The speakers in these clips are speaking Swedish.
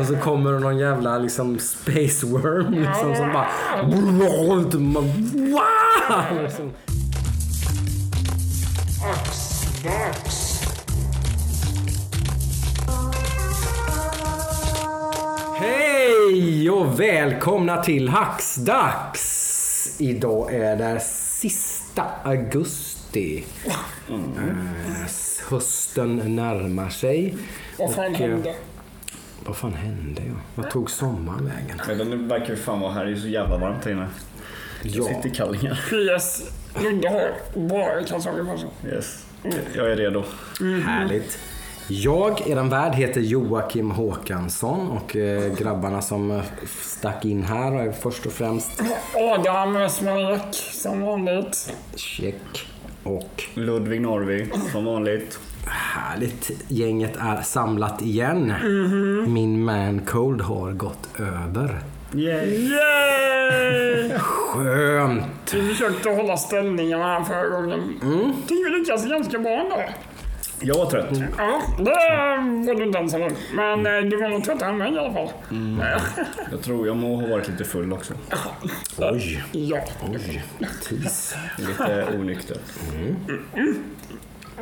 Och så kommer det någon jävla liksom space worm liksom som bara... Wow! Liksom. Hej och välkomna till Hacksdags! Idag är det sista augusti. Eh, hösten närmar sig. Vad fan hände? Vad fan hände? Ja? Vad tog sommaren vägen? Men den verkar ju fan vara här. Det är så jävla varmt här inne. Jag Ja. sitter i kallingar. PS. Ludde har bara kalsonger på sig. Yes. Jag är redo. Härligt. Jag, eran värd, heter Joakim Håkansson och eh, grabbarna som eh, stack in här är först och främst Adam Smanek som vanligt. check. Och Ludvig Norvi, som vanligt. Härligt. Gänget är samlat igen. Min man cold har gått över. Yay! Yay! Skönt! Vi försökte hålla ställningarna här förra gången. Mm. Tycker vi lyckades ganska bra ändå. Jag var trött. Ja, det var du inte ensam om. Men eh, du var nog tröttare än mig i alla fall. Jag tror jag må ha varit lite full också. Oj, Ja. oj. Tis. Lite onykter.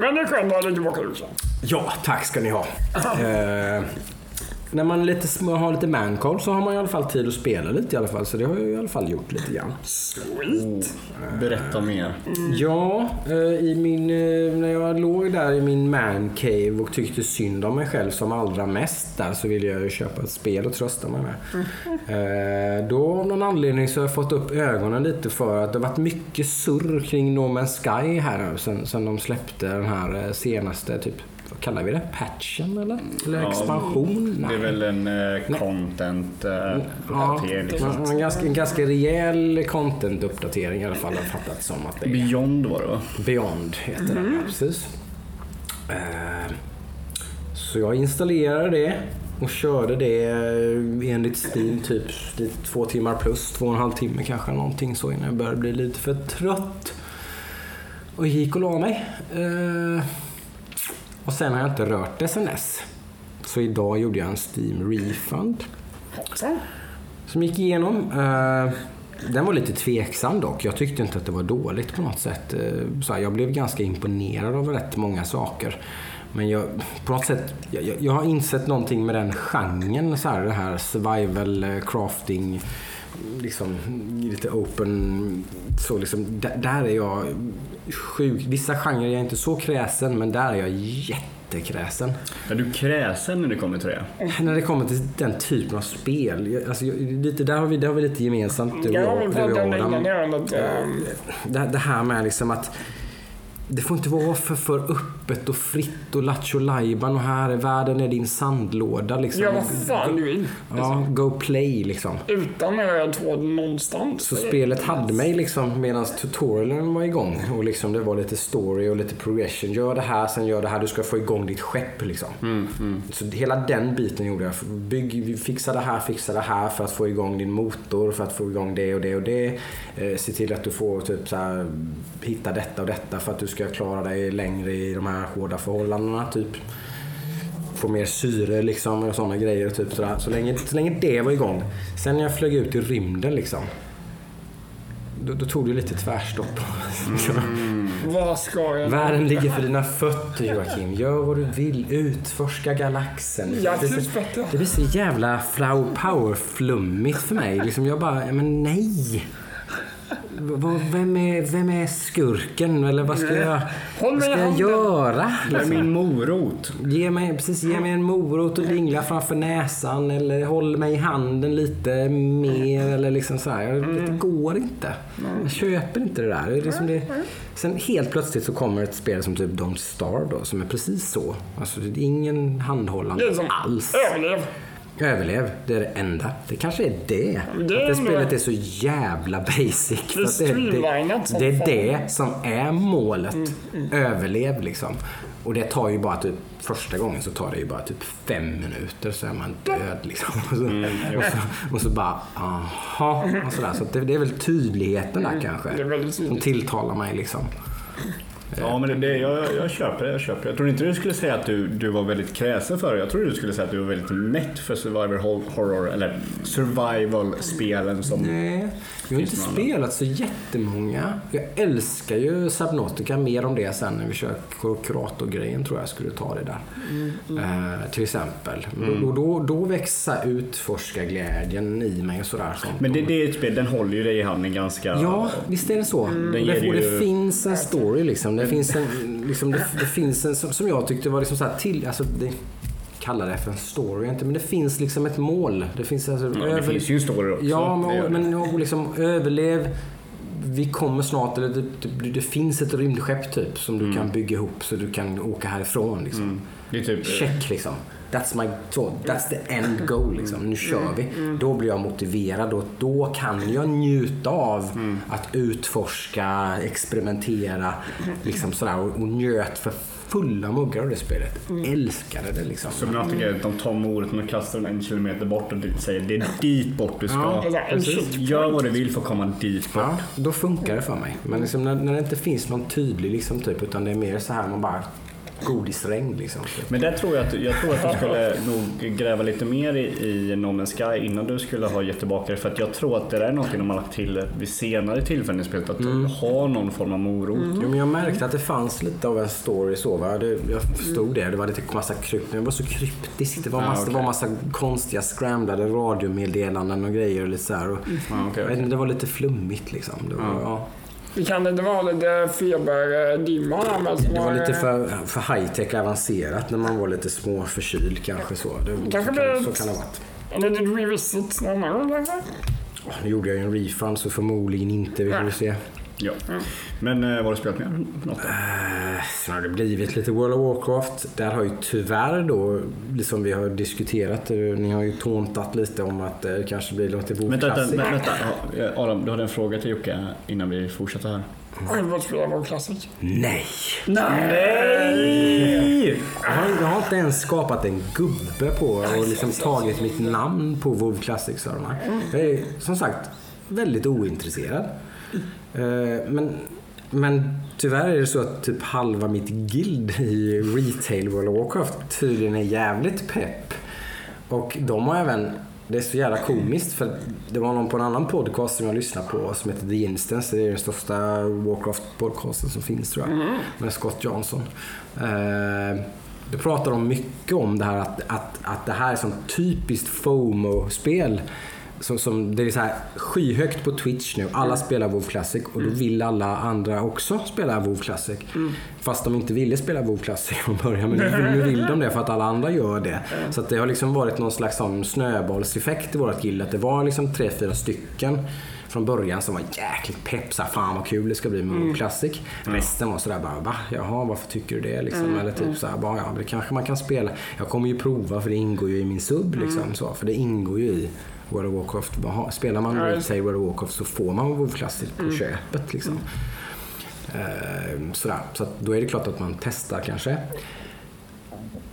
Men det är skönt att ha tillbaka Jossan. Ja, tack ska ni ha. När man lite, små- har lite mancold så har man i alla fall tid att spela lite i alla fall. Så det har jag i alla fall gjort lite grann. Sweet. Berätta mer. Ja, eh, i min, eh, när jag låg där i min man cave och tyckte synd om mig själv som allra mest där så ville jag ju köpa ett spel och trösta mig med. Eh, Då av någon anledning så har jag fått upp ögonen lite för att det har varit mycket surr kring No Man's Sky här nu sen, sen de släppte den här senaste typ vad kallar vi det? Patchen eller? Eller Ja, expansion? Det är väl en eh, content eh, Ja, uppdatering. liksom. en ganska, en ganska rejäl content-uppdatering i alla fall har jag fattat som att det är. Beyond var det va? Beyond heter den, ja, precis. Eh, Så jag installerade det och körde det eh, enligt Steam typ två timmar plus, två och en halv timme kanske någonting så innan jag började bli lite för trött. Och gick och la mig. Eh, Och sen har jag inte rört det sen dess. Så idag gjorde jag en Steam refund som gick igenom. Eh, Den var lite tveksam dock. Jag tyckte inte att det var dåligt på något sätt. Eh, Så jag blev ganska imponerad av rätt många saker. Men jag, på något sätt, jag, jag- jag har insett någonting med den genren. Så här, det här survival eh, crafting. Liksom lite open. Så liksom, där, är jag sjuk. Vissa genrer är jag inte så kräsen men där är jag jättekräsen. Är du kräsen när det kommer till det? När det kommer till den typen av spel. Alltså, lite, där, har vi, där har vi lite gemensamt du och Jag du och det Adam. innan ärendet. eh, Det, det här med liksom att det får inte vara för, för öppet och fritt och lattjo lajban och här är världen är din sandlåda. Liksom. Gör vad fan du vill. Ja, go play liksom. Utan röd någonstans. Så spelet hade mig liksom medan tutorialen var igång och liksom det var lite story och lite progression. Gör det här, sen gör det här. Du ska få igång ditt skepp liksom. Så hela den biten gjorde jag. Bygg, fixa det här, fixa det här för att få igång din motor, för att få igång det och det och det. Eh, se till att du får typ så här, hitta detta och detta för att du ska klara dig längre i de här hårda förhållandena typ. Få mer syre liksom och sådana grejer. Typ sådär. Så, länge, så länge det var igång. Sen när jag flög ut i rymden liksom. Då, då tog det lite tvärstopp. Vad ska jag... Världen ligger för dina fötter Joakim. Gör vad du vill. Utforska galaxen. Jag det, blir så, det blir så jävla flower power-flummigt för mig. Liksom jag bara, men nej. Vem är, vem är skurken? Eller vad ska jag, vad mig ska jag göra? Det är Liksom? min morot. Ge mig, precis, ge mig en morot och dingla framför näsan eller håll mig i handen lite mer. Eller liksom så här. Det går inte. Jag köper inte det där. Det är liksom det. Sen helt plötsligt så kommer ett spel som typ Don't Starve då, som är precis så. Alltså, det är ingen handhållande alls. överlev. Överlev, det är det enda. Det kanske är det. Det att är det spelet är så jävla basic. Det, som det, det är det som är målet. Överlev liksom. Och det tar ju bara typ, första gången så tar det ju bara typ fem minuter så är man död liksom. Och så, och så, och så bara, aha. Och sådär. Så det, det är väl tydligheten där kanske. det är väldigt Som tydligt. tilltalar mig liksom. Ja, men det, jag, jag köper det. Jag, köper jag tror inte du skulle säga att du, du var väldigt kräsen för det. Jag tror du skulle säga att du var väldigt mätt för survival hor- horror, eller survival-spelen som... Nej, jag har inte spelat så jättemånga. Jag älskar ju Subnautica. Mer om det sen när vi kör kuratorgrejen tror jag skulle ta det där. Eh, till exempel. Mm. Då, då, då växer utforskarglädjen i mig och sådär. Sånt. Men det, det är ett spel, den håller ju dig i handen ganska... Ja, visst är det så. Den Och ger det, och det ju- finns en story liksom. Det finns en, liksom, det, det finns en som, som jag tyckte var liksom så här till... Alltså, det, kalla det för en story inte, men det finns liksom ett mål. Det finns alltså... Ja, det finns ju en story också. Ja, men, men och liksom överlev. Vi kommer snart, eller det, det, det finns ett rymdskepp typ som du kan bygga ihop så du kan åka härifrån. Liksom. Mm. Det är typ... Check liksom. That's my så, That's the end goal liksom. Nu kör vi. Då blir jag motiverad och då kan jag njuta av att utforska, experimentera liksom sådär och, och njöt för fulla muggar av det spelet. Älskade det liksom. Subnautica, de tar moroten och kastar den en kilometer bort och säger det är dit bort du ska. Ja. Gör vad du vill för att komma dit bort. Ja, då funkar det för mig. Men liksom när, när det inte finns någon tydlig liksom typ utan det är mer så här man bara godisregn liksom. Men där tror jag att, jag tror att du skulle nog gräva lite mer i, i No Man's Sky innan du skulle ha gett tillbaka det. För att jag tror att det är någonting de har lagt till vid senare tillfällen i spelet. Att ha någon form av morot. Jo, men jag märkte att det fanns lite av en story så. Va? Det, jag förstod det. Det var lite massa krypt, det var så kryptiskt. Det var Ja, massa, det var massa konstiga scramblade radiomeddelanden och grejer. Och lite så här. Och, okej. jag vet inte, det var lite flummigt liksom. Det var, Ja. ja. Det kan inte vara lite feberdimma här med det var lite för, för high-tech avancerat när man var lite småförkyld kanske så. Det, Kanske så, kan, så kan det ha varit. Eller ett revisit någon annan kanske? Åh, Nu gjorde jag ju en refund så förmodligen inte. Vi får se. Ja. Men eh, vad har du spelat mer? Något då? Eh, Sen har det blivit lite World of Warcraft. Där har ju tyvärr då, liksom vi har diskuterat, eh, ni har ju tåntat lite om att det kanske blir lite Vänta, vänta, Classic. vänta, vänta. Ja, eh, Adam, du hade en fråga till Jocke innan vi fortsätter här. Själva spelar vår klassik. Nej! Nej! Jag har, jag har inte ens skapat en gubbe på och liksom tagit mitt namn på WoW Classic-servrarna. Jag är som sagt väldigt ointresserad. Eh, Men, men tyvärr är det så att typ halva mitt guild i retail World of Warcraft tydligen är jävligt pepp. Och de har även det är så jävla komiskt för det var någon på en annan podcast som jag lyssnade på som heter The Instance. Det är den största Warcraft-podcasten som finns tror jag. Med Scott Johnson. Eh, då pratar de mycket om det här att, att, att det här är som typiskt FOMO-spel. Som, som, det är så här skyhögt på Twitch nu. Alla spelar WoW Classic och då vill alla andra också spela WoW Classic. Fast de inte ville spela WoW Classic från början. Men nu, nu vill de det för att alla andra gör det. Så att det har liksom varit någon slags snöbollseffekt i vårt guild. Att det var liksom tre, fyra stycken från början som var jäkligt pepp. Så här, Fan vad kul det ska bli med WoW Classic. Resten var sådär bara, va? Jaha, varför tycker du det? Liksom. Eller typ så här, bara, ja, det kanske man kan spela. Jag kommer ju prova för det ingår ju i min sub. Liksom, så, för det ingår ju i World of Warcraft. Spelar man Ja, säger World of Warcraft så får man WoW Classic på köpet. Liksom. Ehm, sådär. Så då är det klart att man testar kanske.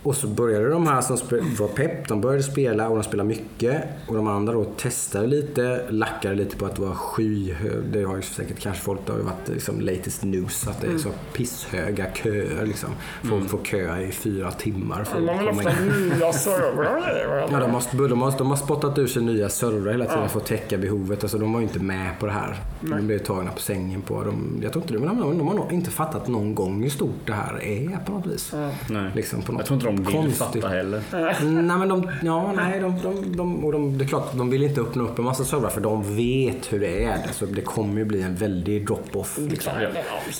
Och så började de här som var pepp, de började spela och de spelade mycket. Och de andra då testade lite, lackade lite på att det var skyhög. Det har ju säkert kanske folk, det har ju varit liksom latest news att det är så pisshöga köer liksom. Folk får köa i fyra timmar för att komma in. nya servrar. Ja, de har, de, har, de har spottat ur sig nya servrar hela tiden för att täcka behovet. Alltså, de var ju inte med på det här. De blev tagna på sängen på. De, jag tror inte det, men de, de har nog inte fattat någon gång hur stort det här är på något vis. Nej. Liksom på något Jag tror inte de vill konstigt. fatta heller. Nej men de, ja, nej, de, de, de, och de, det är klart, de vill inte öppna upp en massa servrar för de vet hur det är. Så det kommer ju bli en väldig drop-off. Liksom. Ja.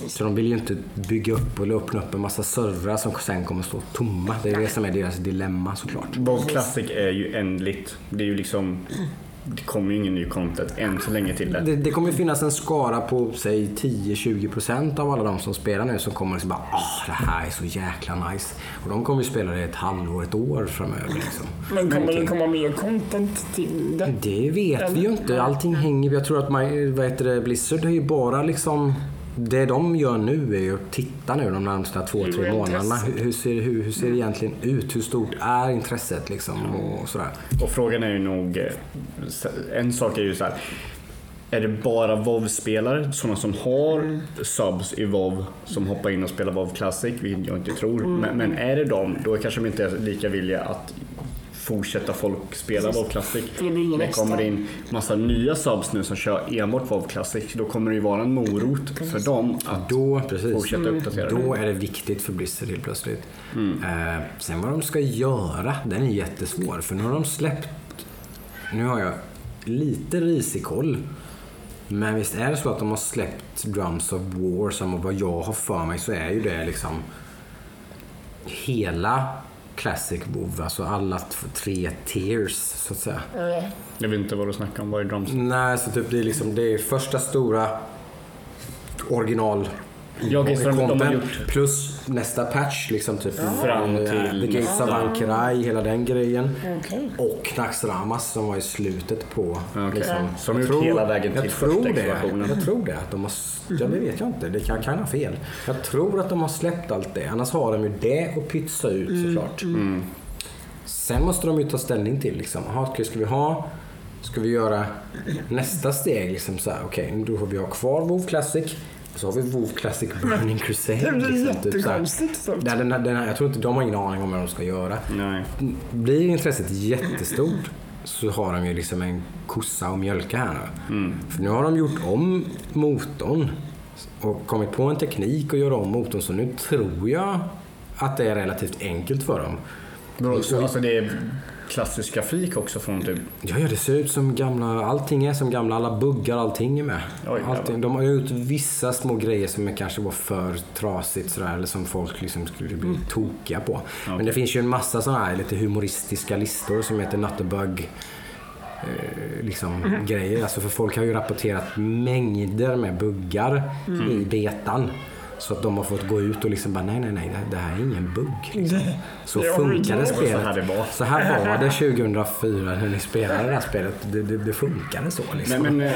Så de vill ju inte bygga upp eller öppna upp en massa servrar som sen kommer stå tomma. Det är det som är deras dilemma såklart. WoW Classic är ju ändligt. Det är ju liksom... Det kommer ju ingen ny content än så länge till det. Det, det kommer ju finnas en skara på säg 10-20% av alla de som spelar nu som kommer liksom bara Åh, det här är så jäkla nice. Och de kommer ju spela det ett halvår, ett år framöver. Liksom. Men kommer det komma mer content till det? Det vet vi ju inte. Allting hänger... Jag tror att my, vad heter det, Blizzard är ju bara liksom... Det de gör nu är ju att titta nu de närmsta två, Hur tre månaderna. Hur, hur, ser, hur, hur ser det egentligen ut? Hur stort är intresset liksom? Och sådär. Och frågan är ju nog... eh, En sak är ju så här. är det bara WoW-spelare, sådana som har subs i WoW, som hoppar in och spelar WoW Classic, vilket jag inte tror. Men, men är det dem, då kanske de inte är lika villiga att fortsätta folk spela WoW Classic. det kommer in massa nya subs nu som kör enbart WoW Classic. Då kommer det ju vara en morot för dem att Då, precis. fortsätta uppdatera. Då är det viktigt för Blizzard helt plötsligt. Eh, sen vad de ska göra, den är jättesvår. För nu har de släppt... Nu har jag lite risig koll. Men visst är det så att de har släppt Drums of War som vad jag har för mig så är ju det liksom hela Classic WoW, alltså alla tre tiers så att säga. Ja. Jag vet inte vad du snackar om. Vad är drums? Nej, så typ det är liksom det är första stora original Jag gissar att de har content gjort plus nästa patch liksom typ Fram eh, till The Gates of. Ankrai, hela den grejen. Okej. Och Naxxramas som var i slutet på Okej. liksom, jag gjort hela vägen till tror första expansionen. Jag tror det. Att de har, ja, det vet jag inte. Det kan, kan ha fel. Jag tror att de har släppt allt det. Annars har de ju det att pytsa ut såklart. Mm. Sen måste de ju ta ställning till liksom. Aha, ska vi ha Ska vi göra nästa steg liksom så här, okej, då får vi ha kvar WoW Classic. Och så har vi WoW Classic Burning Crusade. Det blir liksom, typ jättekonstigt. typ. Nej, den, här- den, här- jag tror inte de har ingen aning om vad de ska göra. Nej. Blir intresset jättestort så har de ju liksom en kossa att mjölka här nu. För nu har de gjort om motorn och kommit på en teknik att göra om motorn så nu tror jag att det är relativt enkelt för dem. Bro, så, alltså det är klassisk grafik också från typ... Ja, ja, det ser ut som gamla, allting är som gamla, alla buggar, allting är med. Oj, allting, de har gjort vissa små grejer som är kanske var för trasigt sådär, eller som folk liksom skulle bli tokiga på. Men det finns ju en massa sådana här lite humoristiska listor som heter Nuttebug eh, liksom, grejer. Alltså för folk har ju rapporterat mängder med buggar i betan. Så att de har fått gå ut och liksom bara nej, nej, nej, det- här är ingen bugg. Liksom. Så funkade spelet. Så här det var. Så här var det 2004 när ni spelade det här spelet. Det, det, det funkade så liksom. Men, men eh,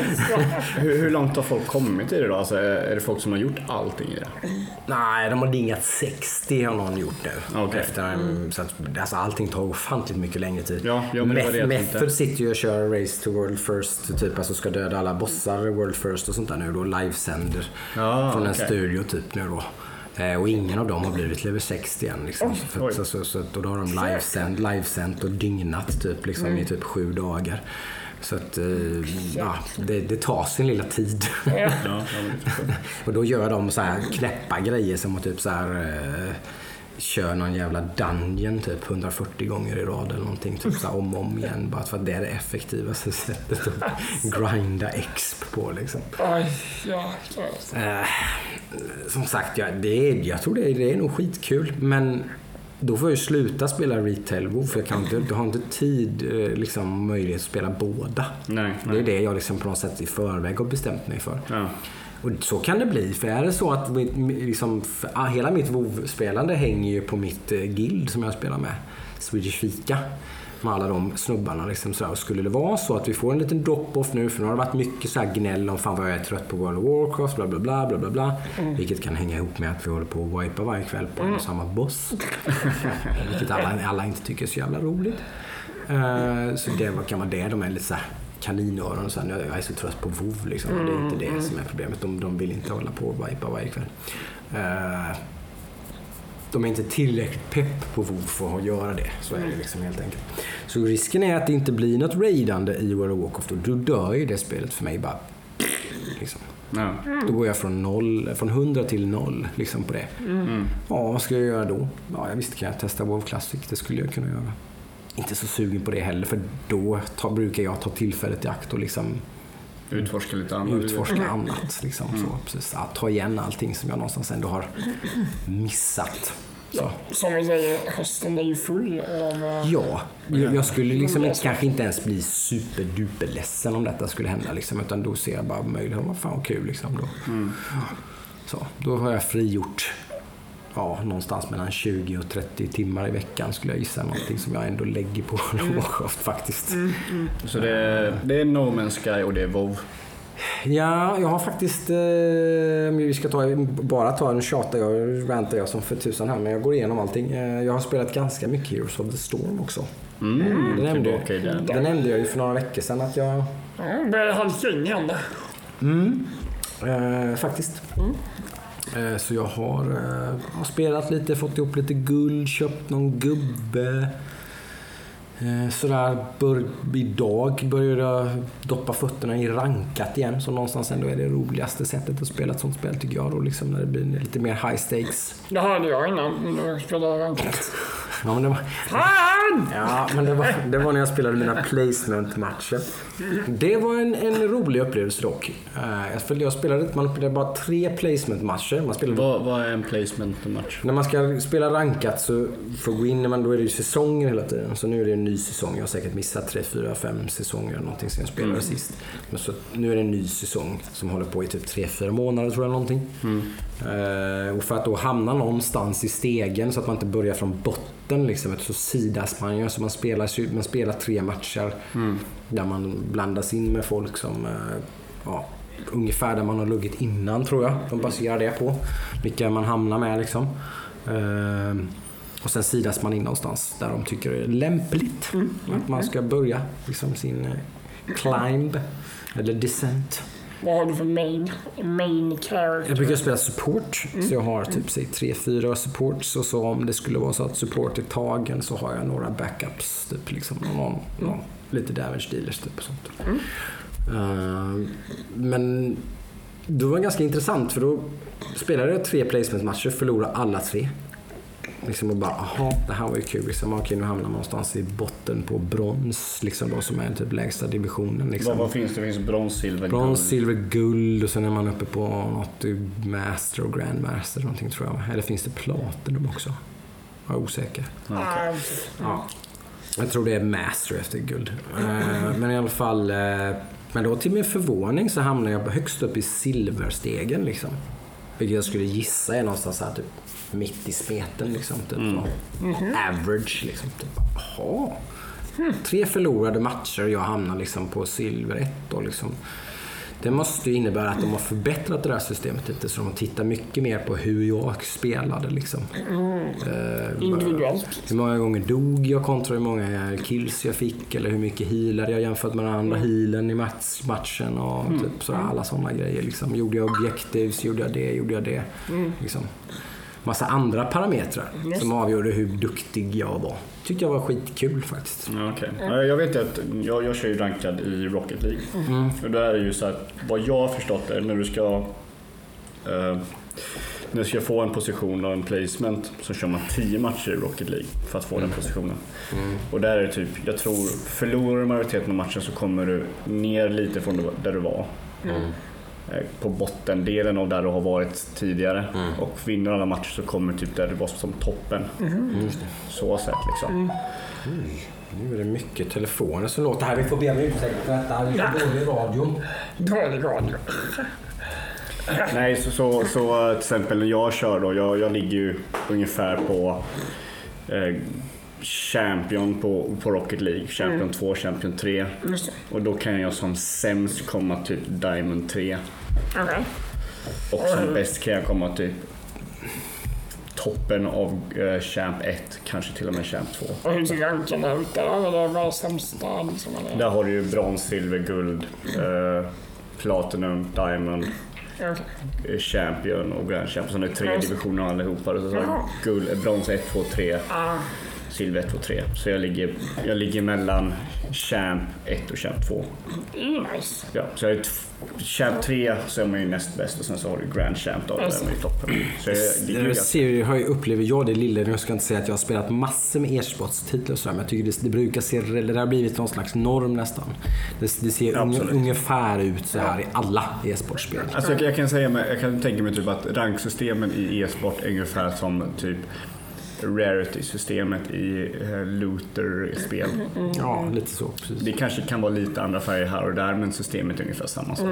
hur, hur långt har folk kommit i det då? Alltså, är det folk som har gjort allting i det? Nej, de har dingat 60 har någon gjort nu. Okej. Efter, en- så att, alltså, allting tar ofantligt mycket längre tid. Ja, Meth-. Method sitter ju och kör Race to World First, typ alltså ska döda alla bossar World First och sånt där nu då. Livesänder Ja, från en okej. studio typ nu då. Eh, och ingen av dem har blivit level 60 än. Liksom. oj. så, så, så, och då har de livesänd, livesänt och dygnat typ, liksom, Mm. i typ sju dagar. Så att, eh, ja, det, det tar sin lilla tid. Ja. Och då gör de så här knäppa grejer som att typ så här eh, kör någon jävla dungeon typ 140 gånger i rad eller någonting. Typ så om och om igen. Bara för att det är det effektivaste sättet att grinda exp på liksom. Ja, ja. Eh, som sagt, ja, det är, jag tror det är, det är nog skitkul. Men då får jag ju sluta spela retail WoW för jag, kan inte, jag har inte tid, eh, liksom möjlighet att spela båda. Nej, Det är nej. det jag liksom på något sätt i förväg har bestämt mig för. Ja. Och så kan det bli. För är det så att liksom, ah, hela mitt WoW-spelande hänger ju på mitt eh, guild som jag spelar med. Swedish Fika. Med alla de snubbarna. Liksom, så. Och skulle det vara så att vi får en liten drop-off nu, för nu har det varit mycket så här gnäll om fan vad jag är trött på World of Warcraft, bla bla bla. bla, bla, bla. Vilket kan hänga ihop med att vi håller på att wipa varje kväll på och samma boss. Vilket alla, alla inte tycker är så jävla roligt. Eh, så det kan vara det. De är lite så här kaninöron och så här, jag är så trött på WoW liksom. Det är inte det som är problemet. De, de vill inte hålla på och wipa varje kväll. Eh, de är inte tillräckligt pepp på WoW för att göra det. Så är det liksom helt enkelt. Så risken är att det inte blir något raidande i World of Warcraft och då dör ju det spelet för mig bara. Liksom. Ja. Då går jag från, noll, från 100 till noll liksom på det. Ja, vad ska jag göra då? Ja, jag visste kan jag testa WoW Classic. Det skulle jag kunna göra. Inte så sugen på det heller för då ta, brukar jag ta tillfället i akt och liksom Utforska lite annat. utforska annat. Liksom, så, precis, ja, ta igen allting som jag någonstans ändå har missat. Så. Som vi säger, hösten är ju full av... eh, Ja, jag, jag skulle liksom inte, kanske inte ens bli superduper ledsen om detta skulle hända. Liksom, utan då ser jag bara möjligheten. Vad fan vad kul liksom. Då. Så, då har jag frigjort ja, någonstans mellan 20 och 30 timmar i veckan skulle jag gissa. Någonting som jag ändå lägger på Warcraft faktiskt. Så det är, det är No Man's Sky och det är WoW. Ja, jag har faktiskt, eh, vi ska ta, bara ta en tjata, jag rantar jag som för tusan här, men jag går igenom allting. Eh, jag har spelat ganska mycket Heroes of the Storm också. Mm, Det nämnde, i den. det nämnde jag ju för några veckor sedan att jag... Ja, börjar halka in igen där. Mm. Eh, faktiskt. Eh, Eh, så jag har, har spelat lite, fått ihop lite guld, köpt någon gubbe. Eh, sådär, bör, idag började jag doppa fötterna i rankat igen som någonstans ändå är det roligaste sättet att spela ett sånt spel tycker jag. Då, liksom, när det blir lite mer high stakes. Det hörde jag innan du spelade rankat. Ja, men det var, Fan! Ja, men det var, det var när jag spelade mina placement-matcher. Det var en, en rolig upplevelse dock. Eh, Jag spelade, man spelade bara tre placement-matcher. Man spelade, Vad, vad är en placement-match? när man ska spela rankat så för att gå in, men då är det ju säsonger hela tiden. Så nu är det en ny säsong. Jag har säkert missat tre, fyra, fem säsonger eller någonting sen jag spelade sist. Men så, nu är det en ny säsong som håller på i typ tre, fyra månader tror jag någonting. Eh, och för att då hamna någonstans i stegen så att man inte börjar från botten liksom, så sidas man ju. Så man spelar, man spelar tre matcher där man blandas in med folk som eh, ja, ungefär där man har luggit innan tror jag. De baserar det på vilka man hamnar med liksom. Eh, och sen sidas man in någonstans där de tycker det är lämpligt att man ska börja liksom sin eh, climb eller descent. Vad har du för main, main character? Jag brukar spela support, så jag har typ säg, tre, fyra supports och så om det skulle vara så att support är tagen så har jag några backups. Typ liksom någon, någon, lite damage dealers typ och sånt. Eh, men det var ganska intressant för då spelade jag tre placement-matcher, förlorade alla tre. Liksom och bara, aha, det här var ju kul. Liksom, okej, nu hamnar man någonstans i botten på brons, liksom då, som är typ lägsta divisionen. Liksom. Vad, vad finns det? Det finns brons, silver, Brons, guld. silver, guld och sen är man uppe på något master och grandmaster någonting tror jag. Eller finns det platinum också? Jag är osäker. Ah, Ja. Jag tror det är master efter guld. Eh, Men i alla fall. eh, Men då till min förvåning så hamnar jag högst upp i silverstegen liksom. Vilket jag skulle gissa är någonstans här typ mitt i smeten liksom. Typ. Average liksom. Typ. Jaha. Tre förlorade matcher och jag hamnar liksom på silver 1 då liksom. Det måste ju innebära att de har förbättrat det här systemet lite så de tittar mycket mer på hur jag spelade liksom. Eh, individuellt. hur många gånger dog jag kontra hur många kills jag fick eller hur mycket healade jag jämfört med den andra healen i match, matchen och typ sådär, alla sådana grejer. Liksom. Gjorde jag objectives, gjorde jag det, gjorde jag det. Liksom. Massa andra parametrar Just. som avgjorde hur duktig jag var. Tyckte jag var skitkul faktiskt. Ja. Ja, Jag vet ju att jag, jag kör ju rankad i Rocket League. Mm. Och där är det ju så att vad jag har förstått är när du ska eh, när du ska få en position och en placement så kör man 10 matcher i Rocket League för att få den positionen. Och där är det typ, jag tror, förlorar du majoriteten av matchen så kommer du ner lite från där du var. Eh, På bottendelen av där du har varit tidigare. Och vinner alla matcher så kommer du typ där du var som toppen. Det. Så sett liksom. Nu är det mycket telefoner som låter här. Vi får be om ursäkt för detta. Vi får dålig radio. Dålig radio. Nej, så, så, så till exempel när jag kör då, jag, jag ligger ju ungefär på eh, Champion på, på Rocket League. Champion 2, Champion 3. Just det. Och då kan jag som sämst komma typ Diamond 3. Okej. Och som bäst kan jag komma typ toppen av eh, Champ 1, kanske till och med Champ 2. Och hur ser ranken ut där? Eller vad är sämsta? Liksom, eller? Där har du ju brons, silver, guld, eh, platinum, diamond, Okej. eh, champion och grand champion. Så det är tre divisioner allihopa. Så så guld, brons 1, 2, 3, Ah, silver 1, 2, 3. Så jag ligger, jag ligger mellan champ 1 och champ 2. det är nice. Ja, så jag är champ 3 så är man ju näst bäst och sen så har du grand champ då, där är man ju toppen. Så jag ligger ju Nu ganska... ser jag, har ju, upplever jag det lilla, jag ska inte säga att jag har spelat massor med e-sportstitlar och sådär, men jag tycker det, det brukar se, det har blivit någon slags norm nästan. Det, det ser Absolut. ungefär ut så här i alla e-sportspel. Alltså jag, jag kan säga jag kan tänka mig typ att ranksystemen i e-sport är ungefär som typ rarity-systemet i eh, looter-spel. Ja, lite så. Precis. Det kanske kan vara lite andra färger här och där men systemet är ungefär samma sak.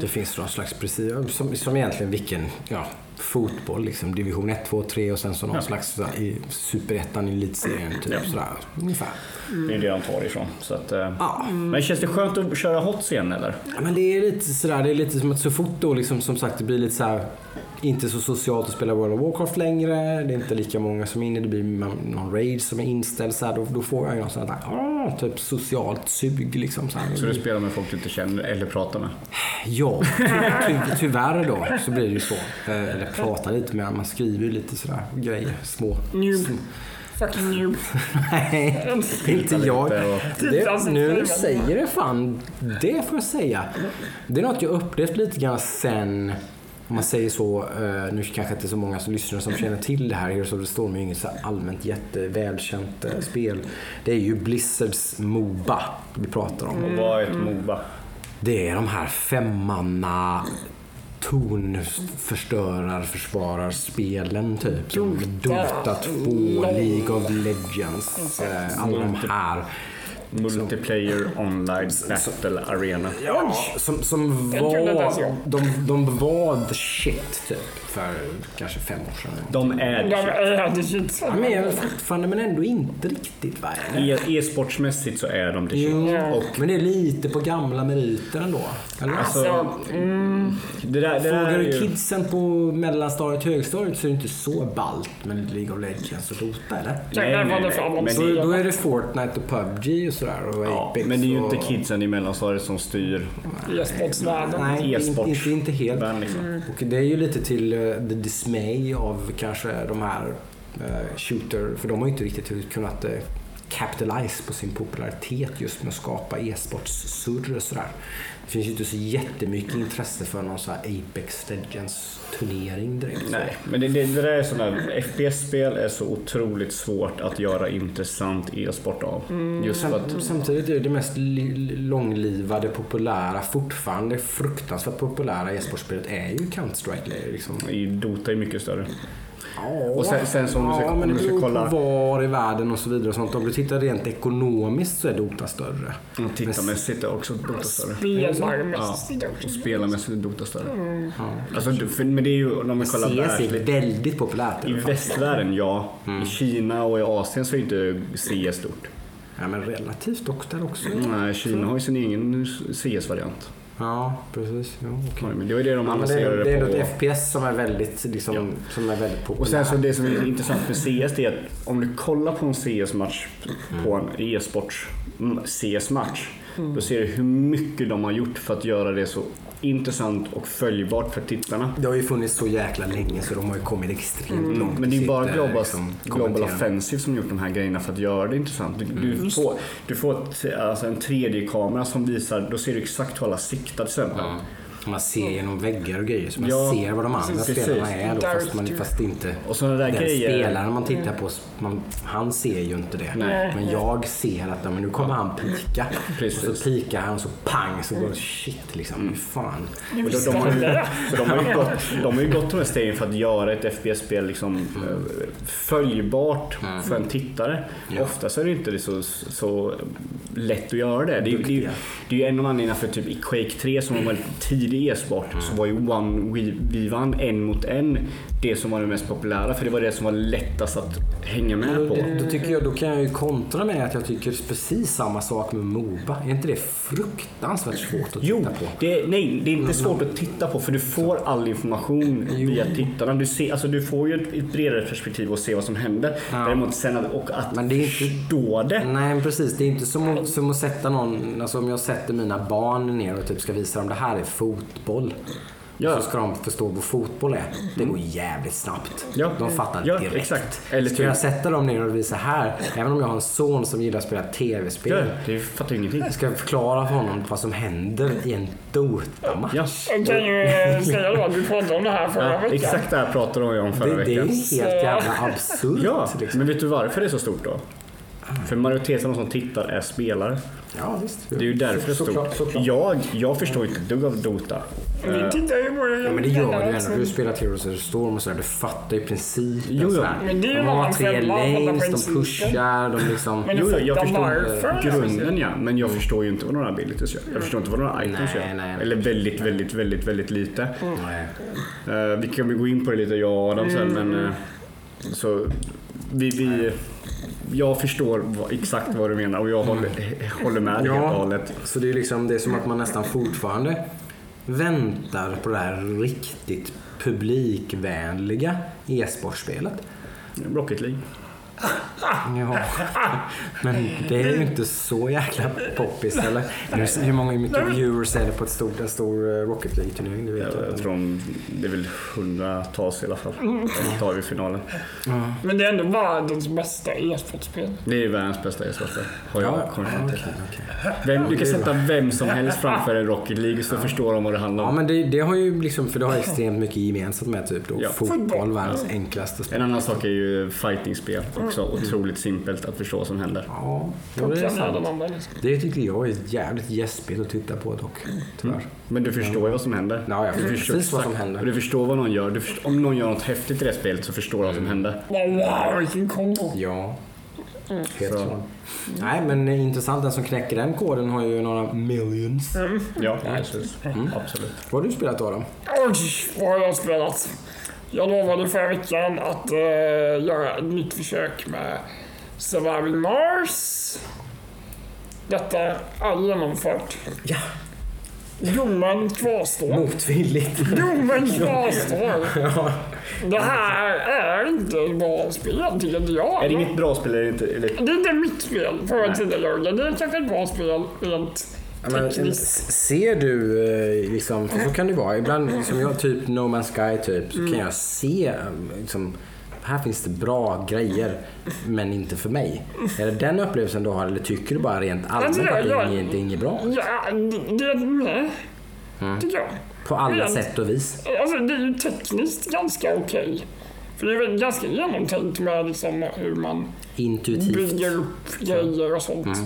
Det finns någon slags, precis, som, som egentligen vilken, ja, fotboll liksom. Division 1, 2, 3 och sen så någon Ja. slags så här, i superettan i elitserien typ Ja. sådär. Ungefär. Det är det de tar ifrån. Så att, eh, Ja. Men känns det skönt att köra HOTS igen eller? Ja, Men det är lite sådär, det är lite som att så fort då liksom som sagt det blir lite så här inte så socialt att spela World of Warcraft längre. Det är inte lika många som är inne. Det blir någon raid som är inställd så här, då, då får jag ju någon sån här, ah, typ socialt sug liksom. Så, här. Så du spelar med folk du inte känner eller pratar med? Ja, ty ty tyvärr då så blir det ju så. Eh, Eller prata lite med man skriver ju lite sådär grejer. Små. Noob. Fucking noob. Nej, inte jag. Det, nu när du säger det fan, det får jag säga. Det är något jag upplevt lite grann sen, om man säger så, eh, nu kanske inte så många som lyssnar som känner till det här, Heroes of the Storm är ju inget så allmänt jättevälkänt eh, spel. Det är ju Blizzards Moba vi pratar om. Och vad är ett Moba? Det är de här femmanna tonförstörar, försvararspelen typ. Som Dota 2, League of Legends, eh, alla de här. Multiplayer online battle arena. Ja, som, som var, de, de var the shit typ för kanske fem år sedan. De är De är det shit. Ja, men jag fortfarande, men ändå inte riktigt va? E- E-sportsmässigt så är de det shit. Jo, Och men det är lite på gamla meriter ändå. Eller? alltså, det där, det där Frågar är du kidsen på mellanstadiet och högstadiet så är det inte så ballt med League of Legends och Dota eller? Nej, nej, nej. Men Så det, då är det Fortnite och PubG och sådär och ja, Apex men det är ju och... inte kidsen i mellanstadiet som styr E-sportsvärlden. Nej, E-sports. inte, inte, inte helt. världen. Liksom. Och det är ju lite till uh, the dismay av kanske de här eh, shooter, för de har ju inte riktigt kunnat uh, capitalize på sin popularitet just med att skapa e-sportssurr och sådär. Det finns ju inte så jättemycket intresse för någon så här Apex Legends turnering direkt. Nej, men det, det, det där är sådana FPS-spel är så otroligt svårt att göra intressant e-sport av. Just för att Sam- Samtidigt är det mest li- långlivade, populära, fortfarande fruktansvärt populära e-sportspelet är ju Counter-Strike. Liksom. i Dota är mycket större. Ja, Och sen- sen så om du ska- ja, men det du ska beror kolla- på var i världen och så vidare. Och sånt. Om du tittar rent ekonomiskt så är Dota större. Och tittarmässigt är också Dota större. Spelarmässigt Och också. spelarmässigt är Dota större. Alltså, du- för, men det är ju om vi kollar CS är väldigt populärt. I fall. västvärlden, ja. I Kina och i Asien så är inte CS stort. Ja, men relativt dock där också. Nej, Kina har ju sin egen CS-variant. Ja, precis. Ja, okej. Ja, men det var det de Ja, det, är, det är på. något FPS som är väldigt, liksom, Ja. som är väldigt populärt. Och sen så det som är intressant med CS är att om du kollar på en CS-match på en e-sports mm. Då ser du hur mycket de har gjort för att göra det så intressant och följbart för tittarna. Det har ju funnits så jäkla länge så de har ju kommit extremt långt. Men det är bara Global, liksom, Global. Offensive som gjort de här grejerna för att göra det intressant. Du, du får, du får ett, alltså en 3D-kamera som visar, då ser du exakt hur alla siktar till exempel. Man ser genom väggar och grejer så man Ja, ser vad de andra precis. spelarna är då, fast, man, fast inte Och sådana där den grejer. spelaren man tittar på, man, han ser ju inte det. Nej. Men jag ser att men nu kommer han pika. Precis. Och så pikar han så pang så går det shit liksom. Fy Fan. Och de, de, har ju, de, har ju gått, de har ju gått de här stegen för att göra ett FPS-spel liksom, eh, följbart för en tittare. Ja. Ofta så är det inte det så, så lätt att göra det. Det, är- det, är- Duktiga. det är ju en av anledningarna för typ i Quake 3 som var väldigt tidig e-sport så var ju One vi, vi vann en mot en det som var det mest populära för det var det som var lättast att hänga med Då, på. då, tycker jag, då kan jag ju kontra med att jag tycker precis samma sak med Moba. Är inte det fruktansvärt svårt att Jo, titta på? det, nej, det är inte svårt att titta på för du får all information Jo. via tittarna. Du, ser, alltså, du får ju ett, bredare perspektiv och se vad som händer. Ja. Däremot sen att, och att Men det är inte- förstå det. Nej precis, det är inte som att, som att sätta någon, alltså om jag sätter mina barn ner och typ ska visa dem det här är fotboll. Ja. Så ska de förstå vad fotboll är. Det går jävligt snabbt. Ja. De fattar Ja, direkt. exakt. Eller ska typ- jag sätta dem ner och visa här, även om jag har en son som gillar att spela tv-spel. Ja, det fattar ju ingenting. Ska jag förklara för honom vad som händer i en Dota-match? Ja. Jag kan ju eh, säga då att vi pratade om det här förra Ja, veckan. exakt det här pratade jag om förra Det, det är veckan. helt jävla absurt. Ja, liksom. men vet du varför det är så stort då? För majoriteten av de som tittar är spelare. Ja visst. Det är ju därför det stort. såklart. Jag, jag förstår inte ett dugg av Dota. Vi tittar ju på det. Ja, men det gör du ju ändå. Du spelar Heroes of the Storm och sådär. Du fattar ju principen. Jo, jo. sådär. Men det är ju de har tre lanes, de pushar, de liksom... Men du Jo, jag förstår grunden ja, men jag förstår ju inte vad några abilities gör. Jag förstår inte vad några items Nej, gör. nej, nej. Eller väldigt, väldigt, väldigt, väldigt lite. Nej. Eh, vi kan väl gå in på det lite jag och Adam sen men eh, så vi, vi, jag förstår vad, exakt vad du menar och jag håller, håller med dig helt och Ja, hållet. så det är liksom det är som att man nästan fortfarande väntar på det här riktigt publikvänliga e-sportspelet. Rocket League. Ja. Men det är ju inte så jäkla poppis eller? Hur- Hur många mycket viewers är det på ett stort, en stor eh, Rocket League-turnering? Jag, jag tror de, det är väl hundratals i alla fall. De tar vi finalen. Men det är ändå världens bästa e-sportspel. Det är världens bästa e-sportspel. Har jag Ja, kommit ja, fram till. okej, okej. Vem, du kan sätta vem som helst framför en Rocket League så förstår de vad det handlar Ja om. men det, det har ju liksom, för det har extremt mycket gemensamt med typ då Ja. fotboll, världens enklaste sport. En annan sak är ju fightingspel. Också otroligt simpelt att förstå vad som händer. Ja, det är sant. Det tycker jag är jävligt gäspigt att titta på dock. Tyvärr. Men du förstår ju vad som händer. Ja, jag du förstår precis vad som exakt- händer. och Du förstår vad någon gör. Du förstår, om någon gör något häftigt i det spelet så förstår du vad som händer. Wow, vilken kombo. Ja. Helt Så. klart. Nej men intressant, den som knäcker den koden har ju några millions. Ja, precis. Absolut. Vad har du spelat då? då? Oj, vad har jag spelat? Jag lovade förra veckan att eh, göra ett nytt försök med Surviving Mars. Detta är genomfört. Ja. Domen kvarstår. Motvilligt. Domen kvarstår. ja. Det här är inte ett bra spel, tycker jag. Är det inget bra spel? Är det inte, är det, Det är inte mitt spel, får jag tillägga. Det är kanske ett bra spel rent men, ser du, eh, liksom, för så kan det vara. Ibland, som jag, typ No Man's Sky, typ, så kan jag se, liksom, här finns det bra grejer, men inte för mig. Är det den upplevelsen du har, eller tycker du bara rent allmänt att det är jag- inget, bra? Ja, det, det nej, tycker jag. På alla Rent- sätt och vis. Alltså det är ju tekniskt ganska okej. För det är väl ganska genomtänkt med liksom hur man Intuitivt. bygger upp grejer och sånt.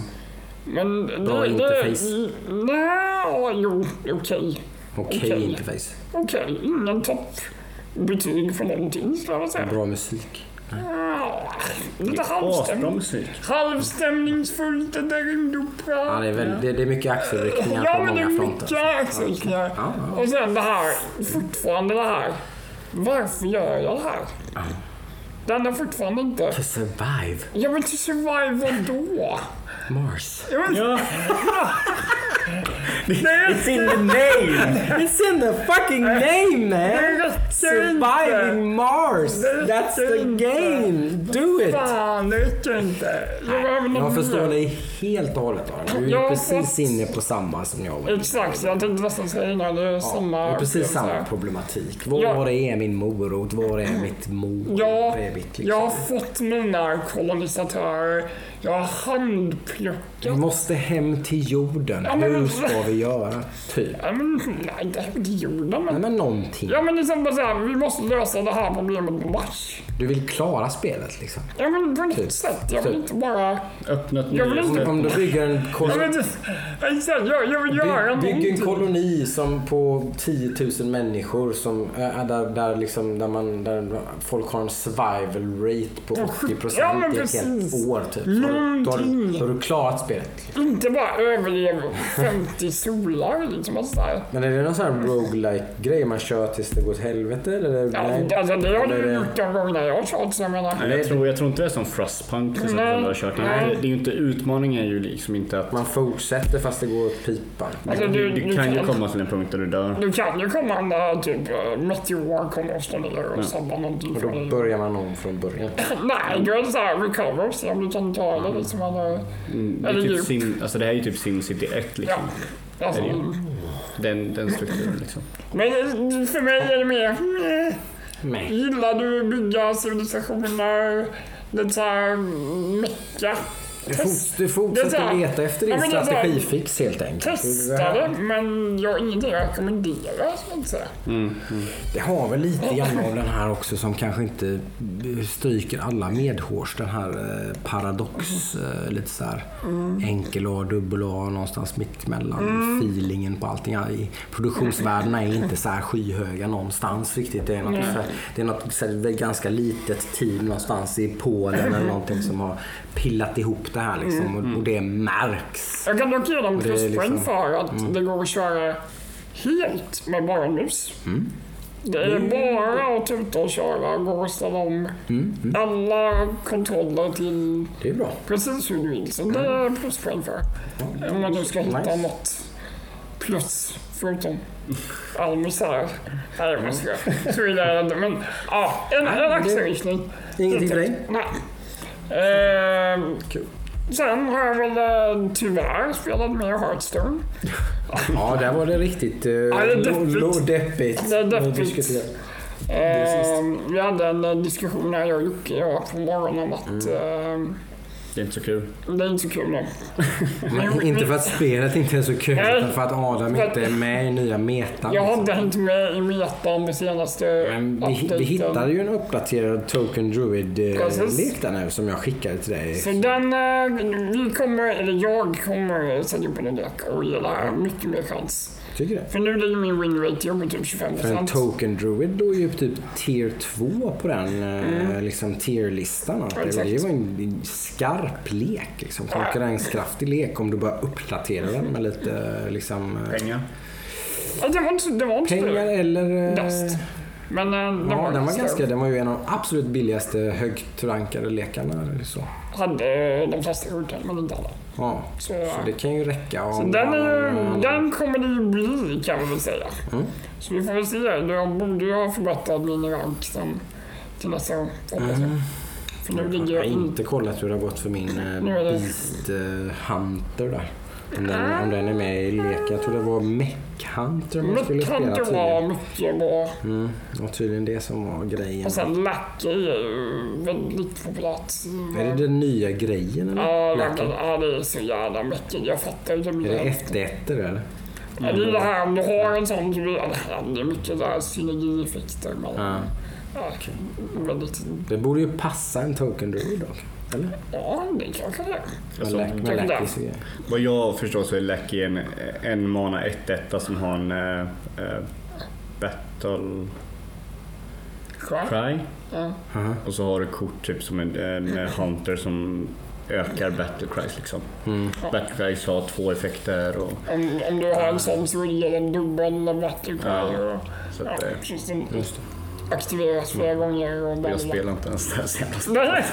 Men Bra det, interface. Det, nej, jo, okej. Okej Okej. interface. Okej, ingen toppbetyg för någonting skulle jag säga. Bra musik. Ja, Lite Asbra halvstäm, musik. halvstämningsfullt, det där. Ja, det, är väl, det, det är mycket axelryckningar Ja, på men det är många fronter. mycket axelryckningar. Ja, ja. Och sen det här, fortfarande det här. Varför gör jag det här? Den är fortfarande inte... To survive Ja men to survive vadå? Mars. Ja, men, Ja, det it's in the name! It's in the fucking name man! Surviving. Mars! That's the game! Do it! Fan, det räcker inte. Jag förstår dig helt och hållet Aron. Du är precis inne på samma som jag var. Exakt, jag tänkte nästan säga innan. Det är samma Det är precis samma problematik. Var är min morot? Var är mitt? Ja, är mitt, liksom? jag har fått mina kolonisatörer. Jag har handplockat. måste hem till jorden. Ja, men- Hur ska vi göra? Typ. Ja, men, nej, inte hem till jorden Nej, men... någonting. Ja men liksom bara såhär, vi måste lösa det här problemet på Mars. Du vill klara spelet liksom. Ja men på något Typ. sätt. Jag vill Typ. inte bara... Öppna ett Jag vill nytt inte- Om, du bygger en Jag koloni, vill inte... Exakt, jag, jag vill göra Bygg, bygg en någonting. koloni som på 10 000 människor som, äh, där, där, liksom, där, man, där folk har en survival rate på 80 procent Ja, i ett helt år. Typ. Så, då, har, Någonting. du- då har du klarat spelet. Inte bara överleva 50 solar liksom. Och sådär. Men är det någon sån här roguelike grej man kör tills det går åt helvete? Eller? Ja, Nej. alltså, det har du det- gjort de gångerna jag har kört så jag menar. Nej, jag, tror, jag tror inte det är som Frostpunk till exempel. Nej. har kört. Det, är, det är ju inte, utmaningen är ju liksom inte att Man fortsätter fast det går åt pipan. Alltså, du, du- du du kan ju kan- komma till en punkt där du dör. Du kan ju komma när typ eh, meteor kommer och slår ner och sabbar någonting Och då börjar man om från början. Nej, då är det såhär recover, se om du kan ta det liksom. Eller, Mm, det, är Eller typ. Sim, alltså det här är ju typ SimCity 1 ja. Alltså. Den, den strukturen liksom. men för mig är det mer... Nej. Gillar du att bygga civilisationer? Lite såhär mecka? Du, fort, du fortsätter här- leta efter din strategifix helt enkelt. Det Testa här- det, men jag har ingenting ska jag inte säga. Det har väl lite grann av den här också som kanske inte stryker alla medhårs. Den här eh, paradox, eh, lite så här enkel A, dubbel A någonstans mitt emellan. Feelingen på allting. Produktionsvärdena är inte så här skyhöga någonstans riktigt. Det är något, här, det är något här, ganska litet team någonstans i Polen eller någonting som har pillat ihop det här liksom. Och, och det märks. Jag kan dock ge dem pluspoäng liksom- för att det går att köra helt med bara mus. Det är bara att tuta och köra, gå och ställa om alla kontroller till Det är bra. precis hur du vill. Så det är pluspoäng för. Om nu ska hitta Nice. något plus förutom all misär. Nej, jag ska Så illa är det. Men ja, en, en axelryckning. Ingenting för dig? Nej. Eh, Kul. Sen har jag väl eh, tyvärr spelat mer Hearthstone. Ja, där var det riktigt uh, det är deppigt. Det är deppigt. Vi diskuterade. Eh, vi hade en eh, diskussion här, jag och Jocke på morgonen att Mm. eh, Det är inte så kul. det är inte så kul nu. Men inte för att spelet inte är så kul, Nej. utan för att Adam inte är med i nya metan. Jag har liksom. inte hängt med i metan det senaste Men vi, vi hittade ju en uppdaterad Token. Druid-lek där nu som jag skickade till dig. Så den, eh, vi kommer, eller jag kommer sätta upp en lek och ge det här mycket mer chans. Tycker du? För nu ligger min win rate på typ 25 För en Token Druid då är ju typ tier 2 på den eh, liksom tier-listan. Det, Mm. Det var en skarp lek, liksom. konkurrenskraftig lek om du bara uppdaterar den med lite liksom, eh, Pengar. Det var inte, det var inte pengar eller... eh, Dust. Men eh, den Ja, var, den var, ganska, den var ju en av de absolut billigaste högt rankade lekarna. Eller så. Hade de flesta korten, men inte alla. Ja, Så, så det kan ju räcka. så den, är, man- den kommer det ju bli kan vi väl säga. Mm. Så vi får väl se. Jag borde ju ha förbättrat min rank sen till nästa gång. Mm. För nu Jag ligger har jag inte kollat hur det har gått för min eh, Beast eh, Hunter där. Om den, om den är med i leken. Jag tror det var Mech Hunter man skulle spela tydligen. vara mycket bra. Mm, var tydligen det som var grejen. Och sen Lucky är ju väldigt populärt. Är det den nya grejen eller? Ja, Lucky? Ja, det är så jävla mycket. Jag fattar inte Är det mer. 1 eller? Ja, det är det här om du har en sån, så blir det, är mycket där synergieffekter. Men, Ja. ja, väldigt, Det borde ju passa en Token Druid dock. Eller? ja, det kanske det Alltså, Lack- med kanske det. Lackys och grejer. Vad jag förstår så är Lecky en, en mana 1-1 som har en eh, Battle. Cry. Ja. Aha. Och så har du kort typ som en, en Hunter som ökar Battle Cries liksom. Mm. Battle Cries har två effekter och Om, om du har en sån så ger den dubbel battle cry. Ja, och, så ja, att, eh, det. aktiveras flera gånger. Och jag spelar inte ens det här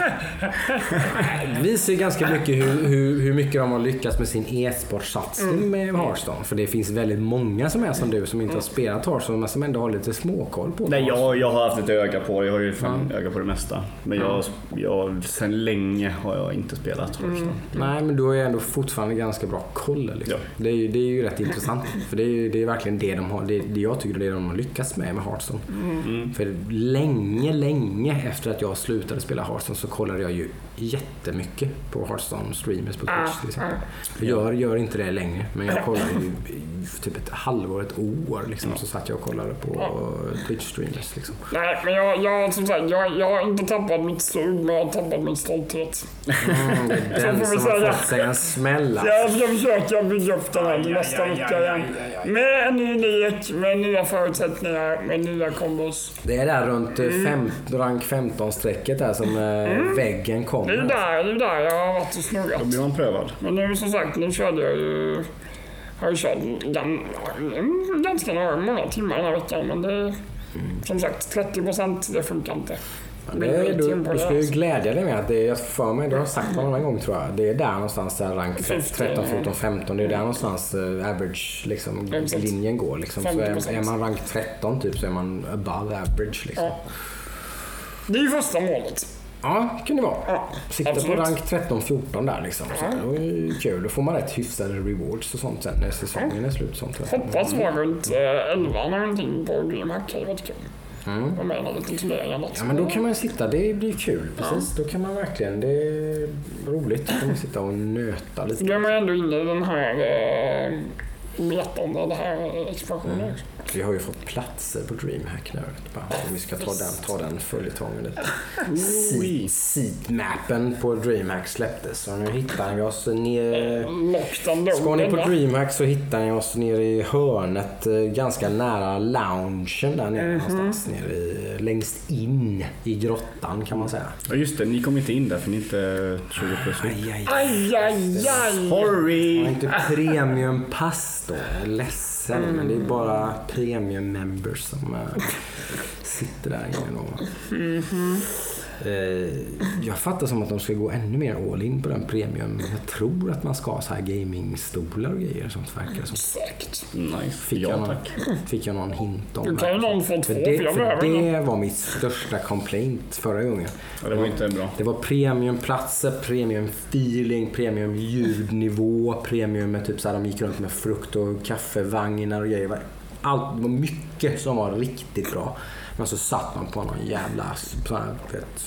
Det visar ju ganska mycket hur, hur, hur mycket de har lyckats med sin e-sportsatsning med Hearthstone. För det finns väldigt många som är som du som inte har spelat Hearthstone men som ändå har lite småkoll på Nej, jag, jag har haft ett öga på det. Jag har ju fan öga på det mesta. Men jag, jag, sen länge har jag inte spelat Hearthstone. Nej, men du har ju ändå fortfarande ganska bra koll. Liksom. Ja. Det, är ju, det är ju rätt intressant. För det är, det är verkligen det de har, det, det jag tycker det är de har lyckats med med Hearthstone. Mm. För länge, länge efter att jag slutade spela Hearthstone så kollade jag ju jättemycket på Hearthstone streamers på Ah, Twitch till exempel. Jag gör, gör inte det längre, men jag kollade ju typ ett halvår, ett år liksom, så satt jag och kollade på Twitch streamers. Liksom. Nej, men jag, jag, som sagt, jag, jag har inte tappat mitt sug, men jag har tappat min stolthet. Mm, det är den som har säga. fått sig en smäll. alltså. Jag ska försöka bygga upp den här nästa vecka igen. Med en ny lek, med nya förutsättningar, med nya kombos. Det är där runt Mm. eh, fem, rank 15-strecket där som eh, väggen Det är kommer. där, det är där jag har varit och Då snurrat. blir man prövad. Men nu som sagt, nu körde jag ju... Har ju kört gan, mm, ganska några, många timmar den här veckan, men det... Som sagt, 30 procent, det funkar inte. Det du, du ska ju glädja dig med att det är, jag för mig, det har sagt någon annan gång tror jag. Det är där någonstans där rank 13, 14, 15. Det är där någonstans eh, average liksom, linjen går. Liksom. Så är, 50%. är man rank 13 typ så är man above average. Liksom. Ja. Det är ju första målet. Ja, kan det vara. Ja, Sikta på rank 13-14 där liksom. Så Ja. det är kul. Då får man rätt hyfsade rewards och sånt sen när säsongen är slut. Sånt. Hoppas vara runt eh, 11 någonting på DreamHack. Det hade varit kul. Mm. Vara med i någon liten turnering eller något. Ja men då kan man sitta, det blir kul. Precis, då kan man verkligen, det är roligt. Då kan man sitta och nöta lite. Då är man ändå inne i den här eh, metan, den här eh, expansionen. Mm. Vi har ju fått platser på DreamHack nu. Om vi ska ta den, ta den följetongen lite. Seat- Seatmappen på DreamHack släpptes och nu hittar vi oss ner... Lockdown då. Ska ni på. DreamHack så hittar ni oss nere i hörnet, eh, ganska nära loungen där nere någonstans. Nere i, längst in i grottan kan man säga. Ja just det, ni kom inte in där för ni är inte 20 plus. Aj, aj, Aj, aj, aj! Jag har Sorry! inte premiumpass då. Jag är ledsen, men det är bara premium members som eh, sitter där inne då. -hmm jag fattar som att de ska gå ännu mer all in på den premium. Jag tror att man ska ha så här gamingstolar och grejer sånt verkar som. Säkert. Nice. Fick, jag ja någon, tack. fick jag någon hint om. Du kan ju någon få två, för det, jag för det någon. var mitt största complaint förra gången. Ja, det var inte bra. Det var premiumplatser, premium feeling, premium ljudnivå, premium med typ så här, de gick runt med frukt och kaffevagnar och grejer. Allt det var mycket som var riktigt bra. Men så satt man på någon jävla sån här, vet,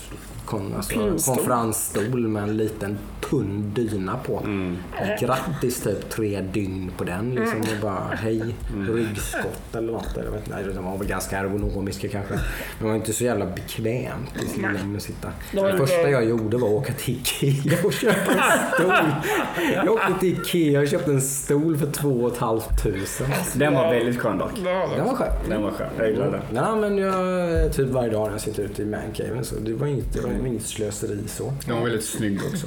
kon, alltså, konferensstol med en liten tunn dyna på. Mm. Grattis typ tre dygn på den liksom och bara hej, ryggskott eller något. Jag vet inte, de var väl ganska ergonomiska kanske. Men det var inte så jävla bekvämt i sin längd att sitta. Det inte- första jag gjorde var att åka till Ikea och köpa en stol. Jag åkte till Ikea och köpte en stol för två 500. Den var väldigt skön dock. Den det. var skön. Den var skön. Jag gillade den. Den använder jag typ varje dag när jag sitter ute i mancaven så det var inget, det var inget slöseri så. Den var väldigt snygg också.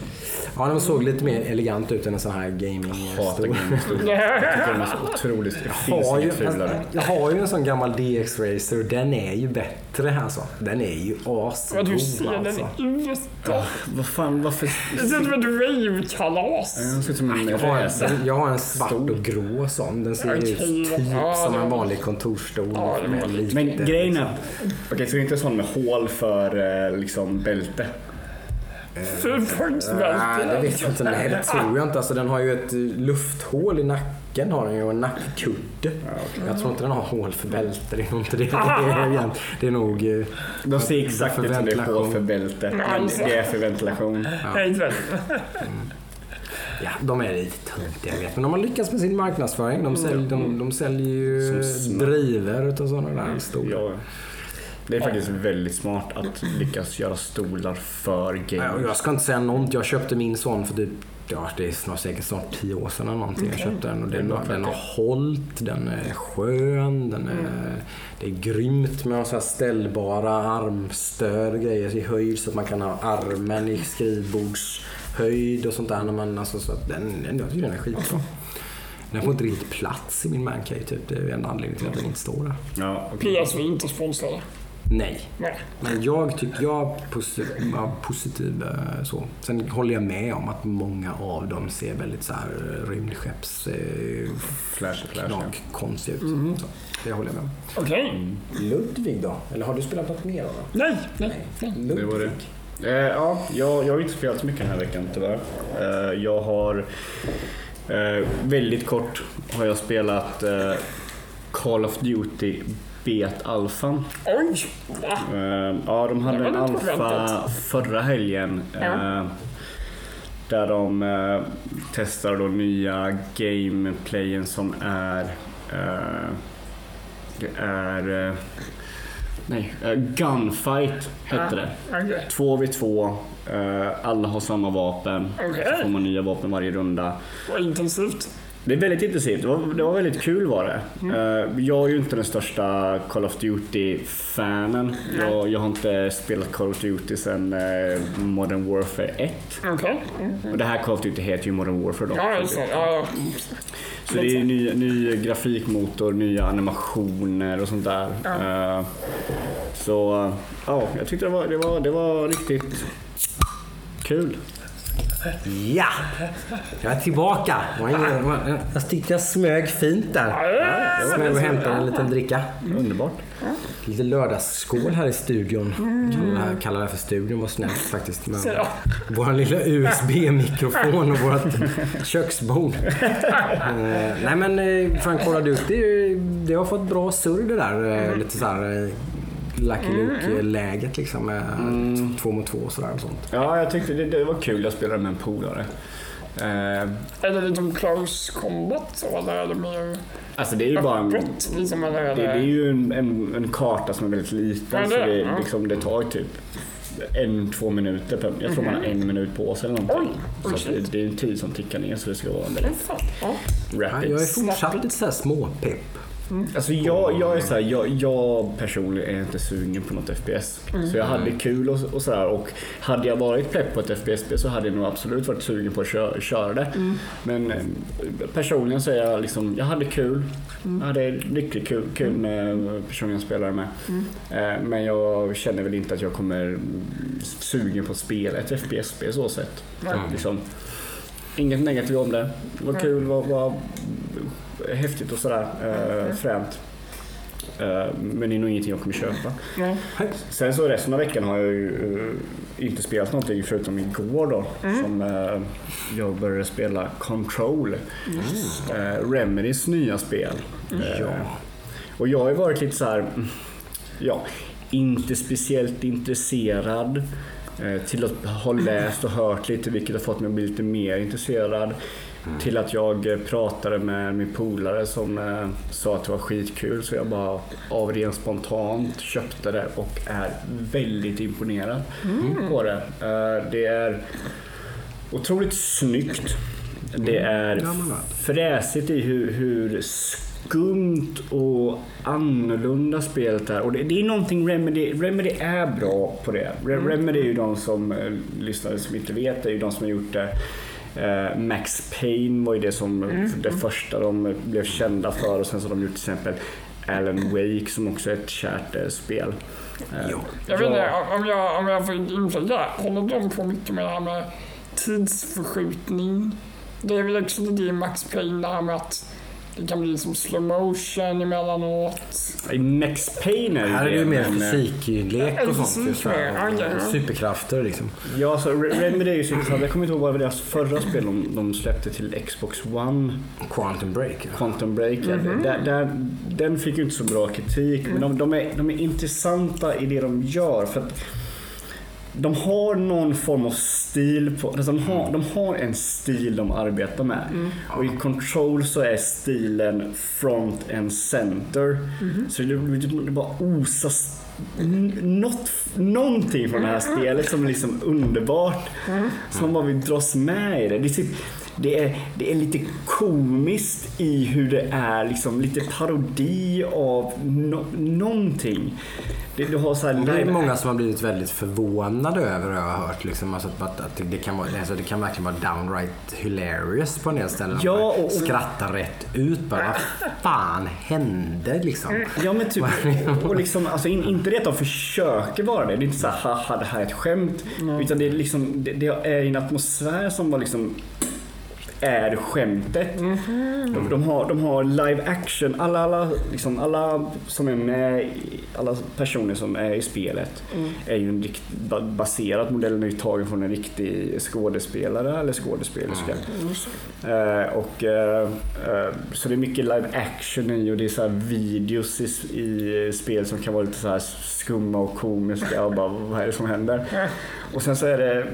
Ja, den såg lite mer elegant ut än en sån här Hatar gaming-stol. Jag tycker den är så otroligt... Det finns har ju, inget fulare. alltså, jag har ju en sån gammal DX Racer och den är ju bättre alltså. Den är ju Vad du ser asgod den alltså. ute. Vad fan, varför... Det ser ut som ett rave-kalas. Den ser ut som en Jag har, racer. en, jag har en svart och grå sån. Den ser ut typ ja, som en vanlig kontorsstol. Ja, Men grejen är... Okej, så det är inte sån med hål för eh, liksom bälte? Nej, det vet jag inte. Nej, det tror jag inte. Alltså, den har ju ett lufthål i nacken har den ju och en nackkudde. Jag tror inte den har hål för bälte. Det är nog inte det. Det är, igen- det är nog... eh, De ser exakt som det är hål för bälte. Men det är för ventilation. Väl. Ja, de är lite töntiga jag vet. Men de har lyckats med sin marknadsföring. De säljer, de, de säljer ju driver utav sådana där stolar. Det är faktiskt väldigt smart att lyckas göra stolar för gamers. jag ska inte säga någonting. Jag köpte min sån för typ, ja det är snart säkert snart tio år sedan eller någonting. Jag köpte den och den, bra den har hållit, den är skön, den är, det är grymt med så här ställbara armstöd grejer i höjd så att man kan ha armen i skrivbordshöjd och sånt där. När man, alltså, så att den, den, jag tycker den är skitbra. Den får inte riktigt plats i min mancave typ. Det är en anledning till att den inte står där. Ja. PS vi är inte sponsrade. Nej. Nej. Men jag tycker jag är positiv, ja, positiv eh, så. Sen håller jag med om att många av dem ser väldigt så här eh, rymdskepps eh, Flash, flash, ja. knak, konstiga ut. Så, det håller jag med om. Okej. Ludvig då? Eller har du spelat något mer? Då? Nej, nej. nej. Ludvig. Det var det. Eh, ja, jag, jag har inte spelat så mycket den här veckan tyvärr. Eh, jag har eh, väldigt kort har jag spelat eh, Call of Duty Bet-alfan. Oj! Va? Eh, ja, de hade en alfa förra helgen. eh, Ja. Där de eh, testar då nya gameplayen som är... eh, det är... eh, nej, Gunfight hette det. Två vid två, alla har samma vapen. Okej. Så får man nya vapen varje runda. Vad intensivt. Det är väldigt intensivt. Det var, det var väldigt kul var det. Eh, jag är ju inte den största Call of Duty-fanen. Jag, jag har inte spelat Call of Duty sedan eh, Modern Warfare 1. Okej. Mm. Och det här Call of Duty heter ju Modern Warfare då. Ja, det. Ja, ja. Så det är ny, ny grafikmotor, nya animationer och sånt där. Eh, så ja, jag tyckte det var, det var, det var riktigt kul. Ja! Jag är tillbaka. Det ingen- Jag tyckte jag smög fint där. Ja, Smög och hämtade en liten dricka. Underbart. Lite lördagsskål här i studion. Kallar det här- Kallar det här för studion var snällt faktiskt. Men Så, vår lilla USB-mikrofon och vårt köksbord. Eh, nej men eh, fan Call of Duty, det har fått bra surr det där. eh, Lite såhär Lucky Luke-läget liksom. Med två mot två och sådär och sånt. Ja, jag tyckte det, det var kul. Jag spelade med en polare. Eh, Är det liksom close combat så, eller är det mer alltså det är ju bara en, öppet? Liksom, eller är det, det är det... ju en, en, en karta som är väldigt liten. Ja, så det- det, ja. liksom, det tar ju typ en, två minuter. Per, jag tror man har en minut på sig eller någonting. Oj, så det, det är en tid som tickar ner så det ska vara väldigt. Ja. Ja, rapid. jag är fortsatt lite såhär småpepp Alltså jag, jag är så här, jag, jag personligen är inte sugen på något FPS. Så jag hade kul och, och sådär. Och hade jag varit pepp på ett FPS-spel så hade jag nog absolut varit sugen på att köra, köra det. Men eh, personligen så är jag liksom, jag hade kul. Jag hade riktigt kul, kul med personen jag spelade med. Eh, Men jag känner väl inte att jag kommer sugen på att spela ett FPS-spel så sett. Liksom, inget negativt om det. Det var kul, var, var häftigt och sådär. Eh, fränt. Eh, men det är nog ingenting jag kommer köpa. Nej. Sen så resten av veckan har jag ju eh, inte spelat någonting förutom igår då. Som eh, jag började spela Control. Eh, Remedys nya spel. Ja. och jag har ju varit lite så här, mm, ja, inte speciellt intresserad. Till att ha läst och hört lite vilket har fått mig att bli lite mer intresserad. Till att jag eh, pratade med min polare som eh, sa att det var skitkul så jag bara av ren spontant köpte det och är väldigt imponerad på det. Eh, Det är otroligt snyggt. Det är men vad. fräsigt i hur, hur skumt och annorlunda spelet är. Och det, det är någonting Remedy, Remedy är bra på det. Re- Remedy är ju de som, lyssnare som inte vet, är ju de som har gjort det. Eh, Max Payne var ju det som det första de blev kända för och sen så har de gjort till exempel Alan Wake som också är ett kärt eh, spel. Eh, Ja. Jag vet inte om jag, om jag får inflika, håller de på mycket med det här med tidsförskjutning? Det är väl också det i Max Payne, det här med att det kan bli som slow motion emellanåt. I Max Payne är ju Här är det ju mer men, eh, fysiklek Ja, och sånt. ja, ja. Superkrafter liksom. Ja, så Re- Remedy är ju så intressant. Jag kommer inte ihåg vad deras förra spel de, de släppte till Xbox One. Quantum break. Quantum Break. där, där, den fick ju inte så bra kritik, men de, de, är, de är intressanta i det de gör. För att de har någon form av stil. På, alltså de, har, de har en stil de arbetar med. Och i Control så är stilen front and center. Så det, det, bara osas n- något, någonting från det här spelet som är liksom underbart. Som man bara vill dras med i det. Det är, typ, det är, det är lite komiskt i hur det är, liksom lite parodi av no, någonting. Det, du har så här Det är många som har blivit väldigt förvånade över det jag har hört. Liksom, alltså att, att det, det, kan vara, alltså det kan verkligen vara downright hilarious på en del ställen. Ja, och- och- Skrattar rätt ut bara. Vad fan hände liksom? Ja men typ, och liksom, alltså in, inte det att de försöker vara det. Det är inte så här, haha det här är ett skämt. Utan det är liksom, det, det är en atmosfär som var liksom är skämtet. De, de, har, de har live action, alla, alla, liksom, alla som är med, alla personer som är i spelet är ju en rikt, ba- baserad, modellen är ju tagen från en riktig skådespelare eller skådespelerska. Eh, och, eh, eh, så det är mycket live action i och det är så här videos i, i spel som kan vara lite så här skumma och komiska och bara vad är det som händer? Och sen så är det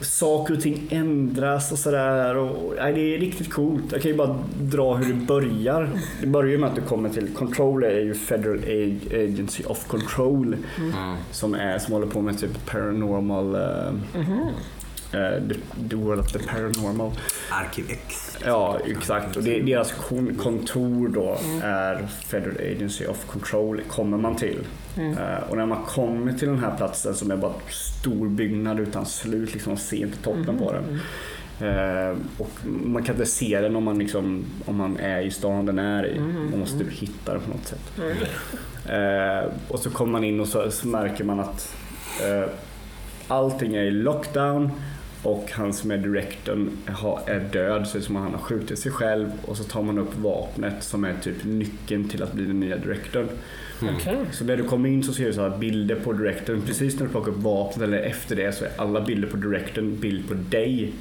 saker och ting ändras och sådär. Och, nej, det är riktigt coolt. Jag kan ju bara dra hur det börjar. Det börjar med att du kommer till Control är ju Federal Agency of Control som, är, som håller på med typ paranormal eh, the, the World of the Paranormal. Arkiv X. Ja, exakt. Och det, deras kon- kontor då är Federal Agency of Control, kommer man till. Eh, och när man kommer till den här platsen som är bara en stor byggnad utan slut, liksom man ser inte toppen på den. Eh, och man kan inte se den om man, liksom, om man är i stan den är i. Man måste typ hitta den på något sätt. Eh, och så kommer man in och så, så märker man att eh, allting är i lockdown och han som är direktorn har- är död, så det är som att han har skjutit sig själv och så tar man upp vapnet som är typ nyckeln till att bli den nya direktorn. Okej. Så när du kommer in så ser du så här bilder på direktorn. Precis när du plockar upp vapnet eller efter det så är alla bilder på direktorn bild på dig.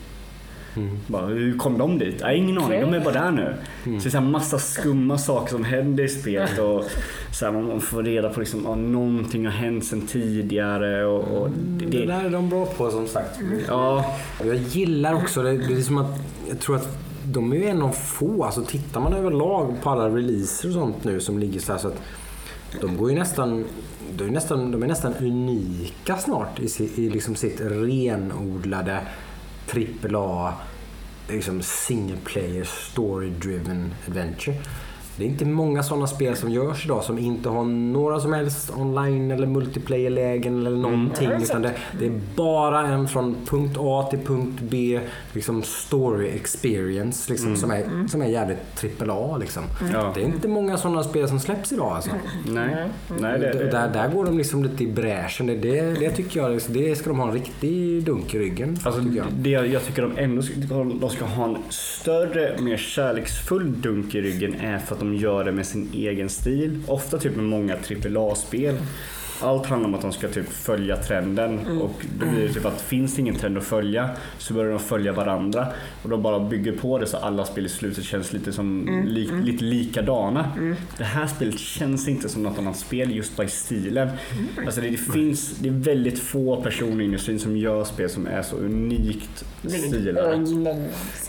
Bara, hur kom de dit? Har ingen aning, de är bara där nu. Så det är så massa skumma saker som händer i spelet och så här, man får reda på liksom, ja, någonting har hänt sedan tidigare. Och, och det, Det det, där är de bra på som sagt. ja, Jag gillar också det. Det är som att jag tror att de är ju en av få. Alltså tittar man överlag på alla releaser och sånt nu som ligger så här så att de går ju nästan de är nästan, de är nästan unika snart i, i liksom sitt renodlade AAA liksom single player story driven adventure. Det är inte många sådana spel som görs idag som inte har några som helst online eller multiplayer-lägen eller någonting. Utan det, det är bara en från punkt A till punkt B liksom story experience liksom, som, är, som är jävligt AAA. Liksom. Ja. Det är inte många sådana spel som släpps idag alltså. Nej, nej det, D- det, Där, där går de liksom lite i bräschen. Det, det, det tycker jag, det ska de ha en riktig dunk i ryggen Alltså, tycker jag. det jag, jag tycker de ändå ska, de ska ha en större, mer kärleksfull dunk i ryggen är för att de gör det med sin egen stil. Ofta typ med många AAA-spel. Allt handlar om att de ska typ följa trenden och då blir det typ att finns det ingen trend att följa så börjar de följa varandra och de bara bygger på det så alla spel i slutet känns lite som li, lite likadana. Det här spelet känns inte som något annat spel just by stilen. Alltså det, det finns, det är väldigt få personer i industrin som gör spel som är så unikt stilade.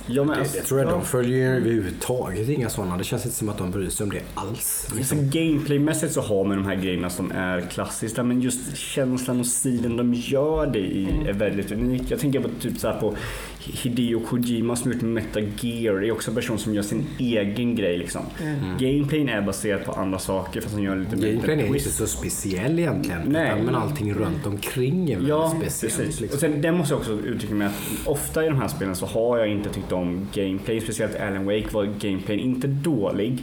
Ja, men Det, alltså, det tror jag de följer överhuvudtaget inga sådana. Det känns inte som att de bryr sig om det alls. Alltså gameplaymässigt så har man de här grejerna som är klassiska men just känslan och stilen de gör det i är väldigt unik. Jag tänker på typ så här på Hideo Kojima som gjort Metal Gear. Det är också en person som gör sin egen grej liksom. Gameplayen är baserad på andra saker fast han gör lite mer Gameplayen är inte så speciell egentligen. Nej. utan- Men allting runt omkring är väldigt Ja, speciellt. precis. Och Liksom. sen, det måste jag också uttrycka med att ofta i de här spelen så har jag inte tyckt om gameplay. Speciellt Alan Wake var gameplayen inte dålig.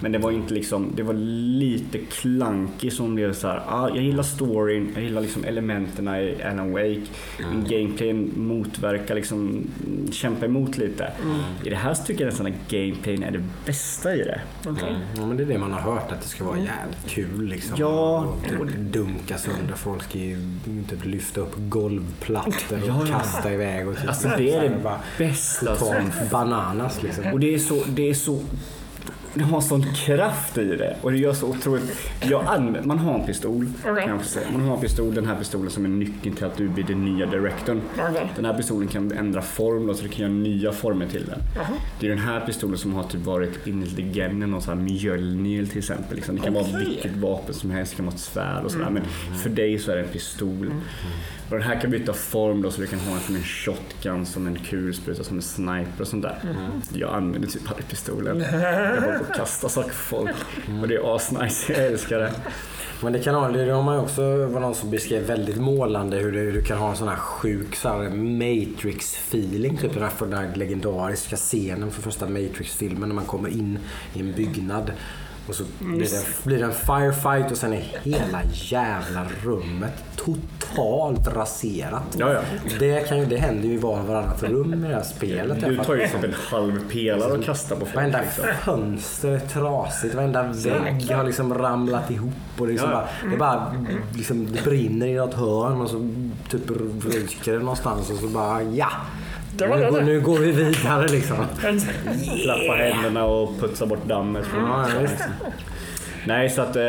Men det var inte liksom, det var lite klankig som blev så här. Ah, jag gillar storyn, jag gillar liksom elementen i Alan Wake. Men gameplayen motverkar liksom, kämpa emot lite. I det här tycker jag nästan att gameplayen är det bästa i det. Ja, men det är det man har hört, att det ska vara jävligt kul. Liksom. Ja. Och typ dunka sönder. Folk ska ju typ lyfta upp golvplattor och Ja, ja. kasta iväg. Och typ, Alltså det är det bästa bananas liksom. Och det är så, det är så det har sån kraft i det och det gör så otroligt. Jag använder, man har en pistol, kan jag säga. Man har en pistol, den här pistolen som är nyckeln till att du blir den nya directorn. Okej. Den här pistolen kan ändra form då, så du kan göra nya former till den. Det är den här pistolen som har typ varit intelligent, någon sån här Mjölnir till exempel. Liksom. Det kan vara Okej. vilket vapen som helst, det kan vara ett svärd och sådär. Men för dig så är det en pistol. Och den här kan byta form då så du kan ha den som en shotgun, som en kulspruta, som en sniper och sånt där. Jag använder typ aldrig pistolen. Jag bara går och kastar saker på folk. Och det är asnice, jag älskar det. Men det kan ha, det har man ju också, var någon som beskrev väldigt målande hur du, du kan ha en sån här sjuk så här Matrix-feeling. Typ den här, för den här legendariska scenen för första Matrix-filmen när man kommer in i en byggnad. Och så blir det, blir det en firefight och sen är hela jävla rummet totalt raserat. Ja, ja. Det, kan ju, det händer ju i var och varannat rum i det här spelet. Du tar ju typ en halv pelare och kastar på folk. Varenda Liksom. fönster är trasigt, varenda vägg har liksom ramlat ihop. Och det, är liksom Ja, bara, det, bara, liksom, det brinner i något hörn och så typ ryker det någonstans och så bara ja. Det var nu, det nu går vi vidare liksom. Klappa händerna och putsa bort dammet. Ja. Nej, så att eh,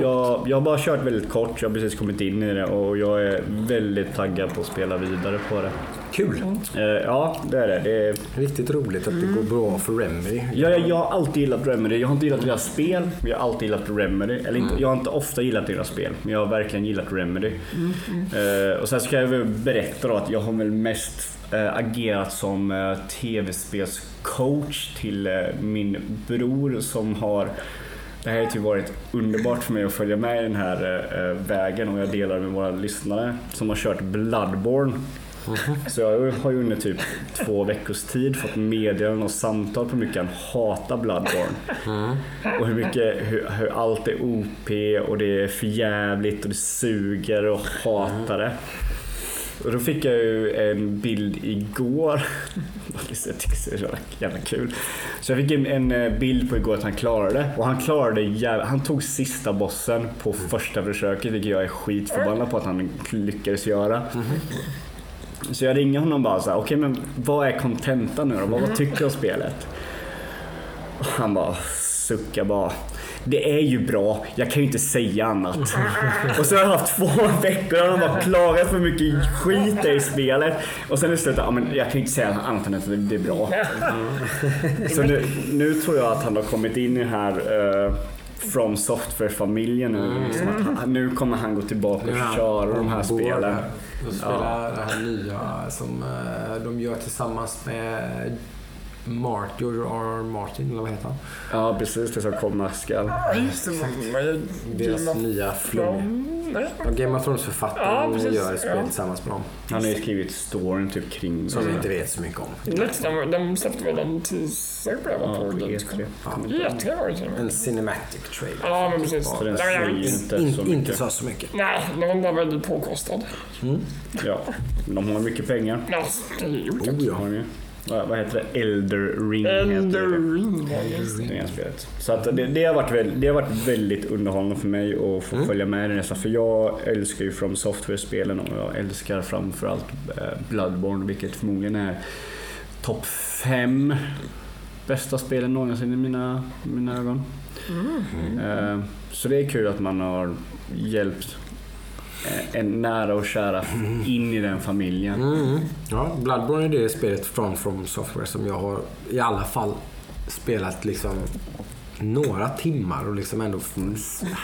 jag, jag har bara kört väldigt kort. Jag har precis kommit in i det och jag är väldigt taggad på att spela vidare på det. Kul. Eh, ja, det är det. det är, Riktigt roligt att det går bra för Remedy. jag, jag, jag har alltid gillat Remedy. Jag har inte gillat deras spel, men jag har alltid gillat Remedy. Eller inte, jag har inte ofta gillat deras spel, men jag har verkligen gillat Remedy. Eh, och sen ska jag väl berätta då att jag har väl mest agerat som eh, tv-spelscoach till eh, min bror som har det här har typ varit underbart för mig att följa med i den här eh, vägen och jag delar med våra lyssnare som har kört Bloodborne. Så jag har ju under typ två veckors tid fått meddelanden och samtal på hur mycket han hatar Bloodborne. Och hur mycket, hur, hur allt är OP och det är för jävligt och det suger och hatar det. Och då fick jag ju en bild igår. Det är så jävla kul. Så jag fick en, en eh, bild på igår att han klarade det. Och han klarade jävla, Han tog sista bossen på första försöket vilket jag är skitförbannad på att han lyckades göra. Så jag ringer honom bara så här, okej men vad är kontentan nu då? Vad, vad tycker du om spelet? Och han bara suckar bara. Det är ju bra, jag kan ju inte säga annat. Och så har jag haft två veckor och han har klagat för mycket skit i spelet. Och sen i slutet, ja men jag kan ju inte säga annat än att det är bra. Så nu, nu tror jag att han har kommit in i den här uh, From Software-familjen nu. Liksom att han, nu kommer han gå tillbaka och köra de här spelen. Och spela det här nya som eh, de gör tillsammans med Mart, George R. R. Martin, eller vad heter han? Ja, precis. Det som komma skall. Ja, Deras nya flum. Thrones. Ja, Game of Ja, Thrones-författaren precis. gör ett spel Ja. tillsammans med dem. Han har ju skrivit storyn typ kring... Som vi inte vet så mycket om. Next, de, släppte väl en teaser på det? Ja, på på Gamescom. E3. E3 var det till och med. En cinematic trailer. Ja, men precis. Så den säger inte In, så inte mycket. så, så mycket. Nej, den var väldigt påkostad. Ja, de har mycket pengar. Ja, det är ju Oh, ja. Vad heter det? Elder Ring Elder. Ring. ja, det. Är spelet. Så att det, det, har varit väl, det har varit väldigt underhållande för mig att få följa med i resan. För jag älskar ju From Software-spelen och jag älskar framförallt eh, Bloodborne, vilket förmodligen är topp fem bästa spelen någonsin i mina, mina ögon. Eh, Så det är kul att man har hjälpt en nära och kära in i den familjen. Mm. Ja, Bloodborne är det spelet från From Software som jag har i alla fall spelat liksom några timmar och liksom ändå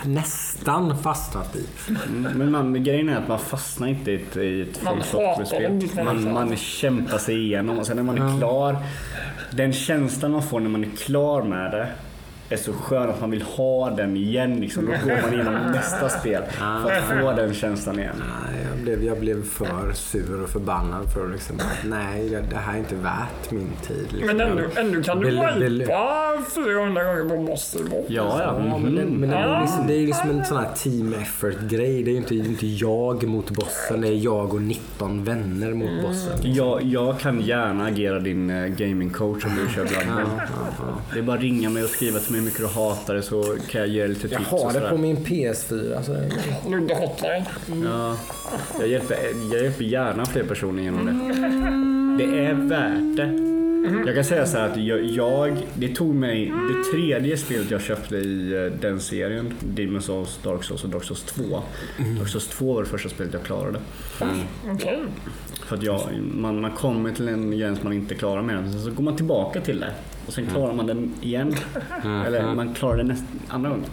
nästan fastnat i. Mm, Men man, grejen är att man fastnar inte i ett, i ett Man det, man Man, kämpar sig igenom och sen när man är klar. Den känslan man får när man är klar med det är så skön att man vill ha den igen. Liksom. Då går man igenom nästa spel för att få den känslan igen. Nej, jag blev, jag blev för sur och förbannad för att liksom, nej, det- här är inte värt min tid. Liksom. Men ändå, ändå kan du wipa 400 gånger på boss i boss. Ja, ja. Ja, men det, men det, är liksom, det är liksom en sån här team effort-grej. Det är ju inte, inte jag mot bossen, det är jag och 19 vänner mot bossen. Jag, jag kan gärna agera din eh, gamingcoach om du kör Bloodborne. Det är bara att ringa mig och skriva till mig hur mycket du hatar det så kan jag ge dig lite Jag tips har och det på min PS4. Så Ludde Hotline. Ja, jag, hjälper, jag hjälper gärna fler personer genom det. Det är värt det. Jag kan säga så här att jag, jag, det tog mig, det tredje spelet jag köpte i eh, den serien, Demon's Souls, Dark Souls och Dark Souls 2. Dark Souls 2 var det första spelet jag klarade. Okej. För att jag, man, man kommer till en gräns man inte klarar mer, sen så går man tillbaka till det. Och sen klarar man den igen. Eller man klarar den nästa, andra gången.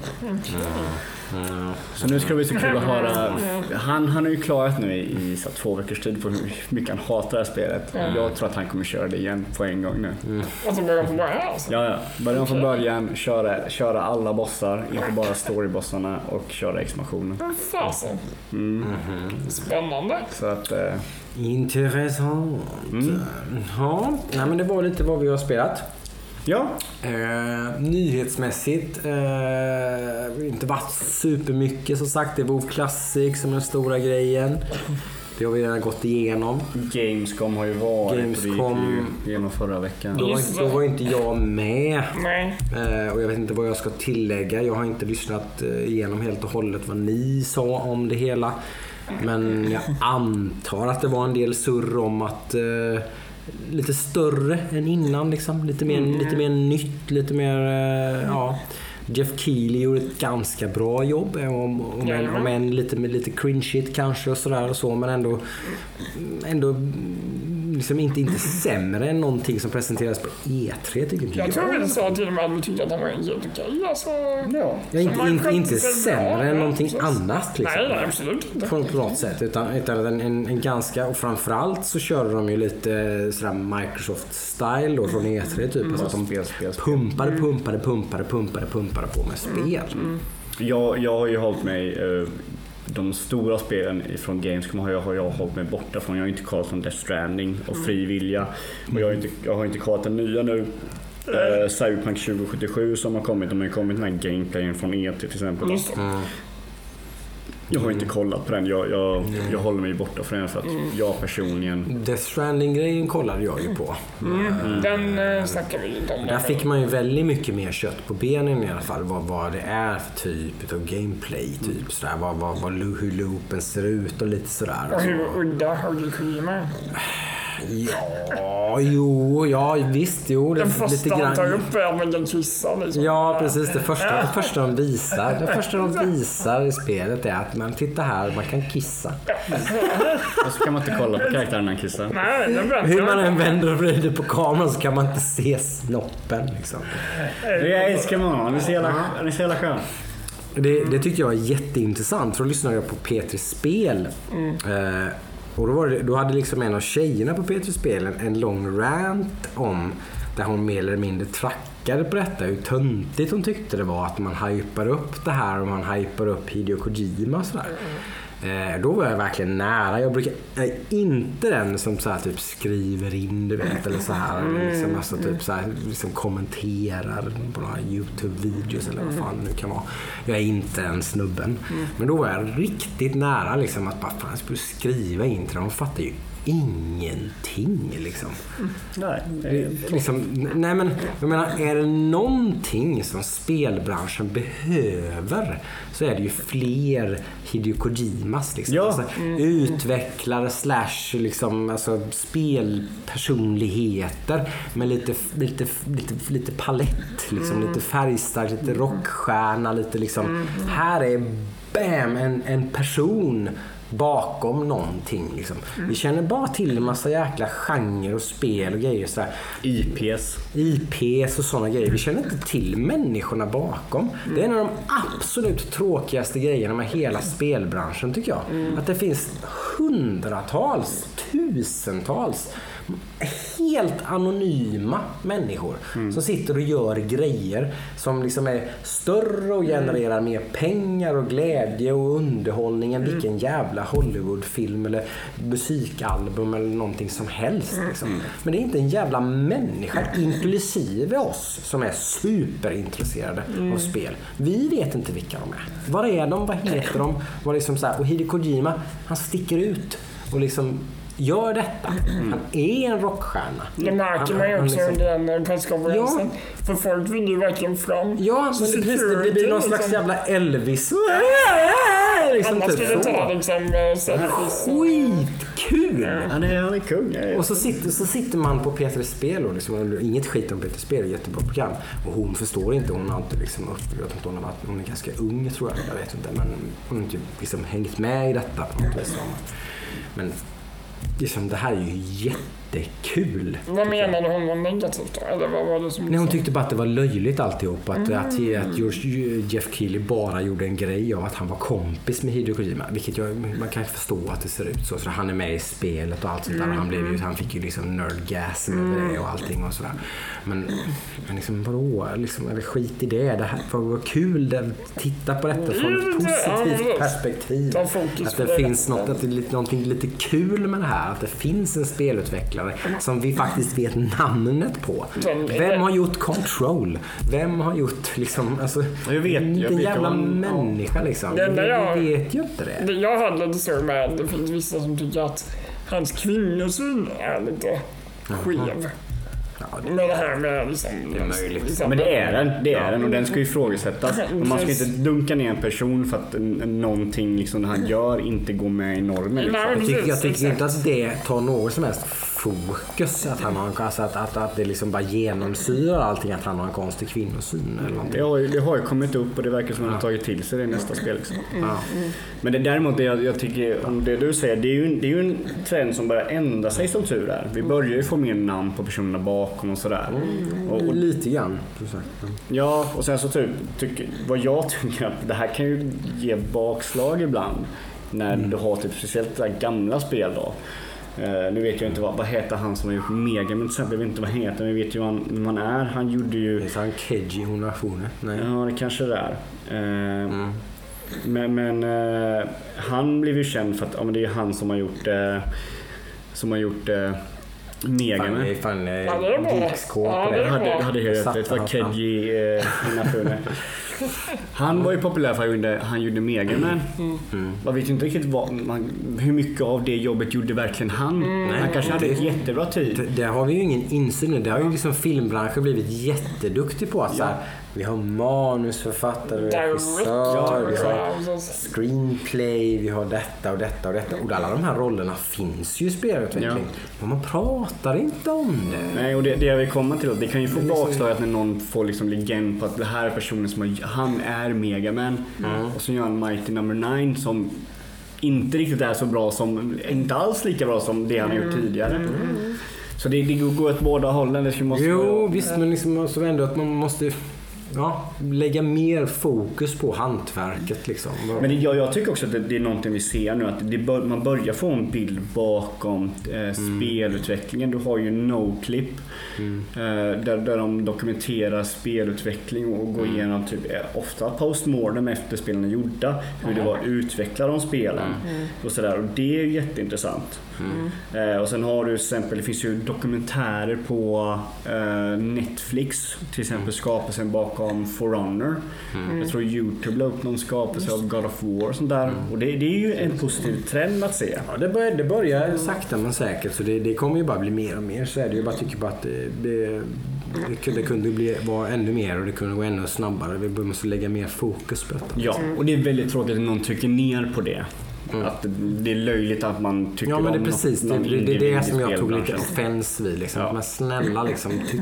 Så nu ska det bli så kul att höra. Han, han har ju klarat nu i, i så två veckors tid på hur mycket han hatar det här spelet. Jag tror att han kommer köra det igen på en gång nu. Alltså börja från början alltså. Ja, ja. Börja från början, köra, köra alla bossar, inte bara storybossarna och köra expansionen. Men fasen. Spännande. Så att, eh, Intressant. Ja, nej, men det var lite vad vi har spelat. Ja. Eh, nyhetsmässigt, eh, inte varit supermycket som sagt. Det är WoW Classic som är den stora grejen. Det har vi redan gått igenom. Gamescom har ju varit Gamescom. det gick ju igenom förra veckan. Då var, inte, då var inte jag med. Nej. Eh, och jag vet inte vad jag ska tillägga. Jag har inte lyssnat eh, igenom helt och hållet vad ni sa om det hela. Men jag antar att det var en del surr om att eh, lite större än innan liksom. Lite mer, lite mer nytt, lite mer, eh, ja. Jeff Keely gjorde ett ganska bra jobb. eh, Om, om, en, om en lite, med lite cringeigt kanske och sådär och så. Men ändå, ändå mm, liksom inte, inte sämre än någonting som presenterades på E3 tycker inte Jag tror vi sa till och med att vi tyckte att han var helt okej. Alltså, ja. Ja, inte, inte, inte sämre bra, än någonting precis. annat. Liksom. Nej, nej, absolut inte. På, något sätt. Utan, utan en, en, en ganska, och framförallt så körde de ju lite sådär Microsoft-style då från E3 typ. Alltså att de Spel, spel, spel. pumpade, pumpade, pumpade, pumpade, pumpade på med spel. Jag, jag har ju hållit mig, eh, de stora spelen från Gamescom har jag, har jag hållit mig borta från. Jag har inte kollat från Death Stranding och Fri Vilja. Och jag har inte, jag har inte kollat den nya nu. Uh, Cyberpunk 2077 som har kommit. De har ju kommit den här gameplayen från E3 till exempel. Det. Jag har inte kollat på den. Jag, jag, jag håller mig borta från den för att jag personligen... Death Stranding-grejen kollade jag ju på. Den eh, snackar vi inte om. Där fick man ju väldigt mycket mer kött på benen i alla fall. Vad, vad det är för typ av gameplay. Typ sådär. Vad, vad, vad, hur loopen ser ut och lite sådär. Och hur udda Huggy Kojima Ja, jo, ja visst, jo. Den det- första han tar upp är man kan kissa liksom. Ja, precis. Det första, det första de visar det första de visar i spelet är att man titta här, man kan kissa. Och så kan man inte kolla på karaktären när han kissar. Nej, den Hur man än vänder och vrider på kameran så kan man inte se snoppen. Liksom. Jag älskar honom. Han är så jävla, han är så jävla skön. Det, det tyckte jag var jätteintressant för då lyssnade jag på P3 Spel. Eh, och då, var det, då hade liksom en av tjejerna på P3 en, lång rant om där hon mer eller mindre trackade på detta. Hur töntigt hon tyckte det var att man hypar upp det här och man hypar upp Hideo Kojima och sådär. Mm, mm. Eh, då var jag verkligen nära. Jag brukar jag är inte den som så här, typ skriver in du vet eller så här. Liksom, alltså, typ, så här liksom kommenterar på några YouTube-videos eller vad fan det nu kan vara. Jag är inte den snubben. Men då var jag riktigt nära liksom, att bara, fan, jag skulle skriva in till dem. De fattar ju ingenting liksom. Nej, det Det, är- liksom, nej men, jag menar, är det någonting som spelbranschen behöver så är det ju fler Hideo Kojimas. Liksom. Ja. Alltså, Utvecklare slash liksom, alltså, spelpersonligheter med lite, lite, lite, lite palett. Liksom, Lite färgstark, lite rockstjärna. Lite, liksom, Här är bam, en, en person bakom någonting. Liksom. Vi känner bara till en massa jäkla genrer och spel och grejer. Så här. IPs. IPs och sådana grejer. Vi känner inte till människorna bakom. Det är en av de absolut tråkigaste grejerna med hela spelbranschen tycker jag. Att det finns hundratals, tusentals helt anonyma människor som sitter och gör grejer som liksom är större och genererar mer pengar och glädje och underhållning än vilken jävla Hollywoodfilm eller musikalbum eller någonting som helst. Liksom. Men det är inte en jävla människa, inklusive oss, som är superintresserade av spel. Vi vet inte vilka de är. Var är de? Vad heter de? Vad liksom så här. Och Hideo Kojima, han sticker ut och liksom gör detta. Han är en rockstjärna. Det märker man ju också liksom- under den presskonferensen. För folk vill ju verkligen fram. Ja, men det, precis, det blir någon slags liksom. jävla Elvis. Liksom Alla typ skulle ta så. liksom eh. Skitkul! Han är, han är kung. Ja, Och så sitter, så sitter man på Peter Spel och liksom, inget skit om Peter Spel, jättebra program. Och hon förstår inte, hon har inte liksom, upp- jag vet inte om hon har varit, hon är ganska ung tror jag, jag vet inte. Men hon har inte liksom hängt med i detta. Men liksom, det här är ju jätte jättekul. Vad menade hon var negativt då? Eller vad var det som... Nej, hon tyckte bara att det var löjligt alltihop. Att, att, att George, Jeff Keely bara gjorde en grej av att han var kompis med Hideo Kojima. Vilket jag, man kan förstå att det ser ut så. så han är med i spelet och allt sånt där. Och han, blev ju, han fick ju liksom nerdgasm över det och allting och sådär. Men, men liksom vadå? Liksom, eller skit i det. det här, vad kul. Det, titta på detta från ett Mm, positivt perspektiv. Att det. finns något, att det är lite, någonting lite kul med det här. Att det finns en spelutvecklare som vi faktiskt vet namnet på. Den- Vem har gjort Control? Vem har gjort liksom, alltså, Jag vet, jag vet jävla han- människa liksom. Det Vi, jag- vi vet ju inte det. Det jag hade lite så med, det finns vissa som tycker att hans kvinnosyn är lite skev. Ja, det det här med liksom... Det är möjligt. liksom- Men det är den, det är den och den ska ju ifrågasättas. Och man ska inte dunka ner en person för att någonting liksom han gör inte går med i normen. Nej, Liksom. jag tycker, jag Precis, tycker inte att det tar något som helst fokus. Att, han har, en- alltså att, att, att det liksom bara genomsyrar allting att han har en konstig kvinnosyn eller någonting. Det har, ju, det har ju kommit upp och det verkar som att han har tagit till sig det i nästa spel. Liksom. Ja. Men det däremot, det jag, jag tycker om det du säger, det är, ju, en- det är ju en trend som börjar ändra sig som tur är. Vi börjar ju få mer namn på personerna bakom och sådär. Och, och, Lite grann. ja, och sen så typ, tycker, vad jag tycker att det här kan ju ge bakslag ibland. När du har typ speciellt gamla spel då. Eh, nu vet jag inte vad, vad heter han som har gjort Mega, men till exempel, jag vet inte vad han heter, men vi vet ju vem han är. Han gjorde ju... Finns han Keiji Honafune? Nej. Ja, det kanske det är. Eh, Mm. Men, men eh, han blev ju känd för att ja, men det är han som har gjort som har gjort Mega Fan, det fan Ja, det Ja, det det. hade, helt rätt. Det var. Keiji eh. Han var ju populär för att han gjorde, han gjorde Mega Man. Mm. Man vet ju inte riktigt vad, man, hur mycket av det jobbet gjorde verkligen han. Han kanske hade ett jättebra tid. Det, det har vi ju ingen insyn i. Det har ju liksom filmbranschen blivit jätteduktig på. Att så här, vi har manusförfattare, vi har regissör, vi har screenplay, vi har detta och detta och detta. Och alla de här rollerna finns ju i spelutveckling. Men man pratar inte om det. Nej, och det, det jag vill komma till det kan ju få bakslag att när någon får liksom legend på att det här är personen som har, han är Megaman. Och så gör han Mighty Number 9 som inte riktigt är så bra som, inte alls lika bra som det han har gjort tidigare. Så det, det går åt båda hållen. Det måste Jo, vara- visst, men liksom, alltså ändå att man måste... ja, lägga mer fokus på hantverket liksom. Men det, jag, jag tycker också att det, det är någonting vi ser nu, att bör, man börjar få en bild bakom eh, spelutvecklingen. Du har ju Noclip eh, där, där de dokumenterar spelutveckling och går igenom typ, eh, ofta postmortem efter spelen är gjorda. Hur det var att utveckla de spelen. Och, sådär. och det är jätteintressant. Eh, och sen har du till exempel, det finns ju dokumentärer på eh, Netflix. Till exempel skapelsen bakom Forerunner. Jag tror Youtube la upp någon skapelse av God of War och sånt där. Och det, det är ju en positiv trend att se. Ja, det, börjar, det börjar sakta men säkert så det, det kommer ju bara bli mer och mer. Så är det ju. Jag bara tycker bara att det, det, det, kunde- det kunde bli, vara ännu mer och det kunde gå ännu snabbare. Vi måste lägga mer fokus på detta. Ja, och det är väldigt tråkigt att någon trycker ner på det. Att det är löjligt att man tycker Ja men det är om precis någon det, det, det är det som jag tog lite offens vid. Liksom. Ja. Men snälla liksom, ty,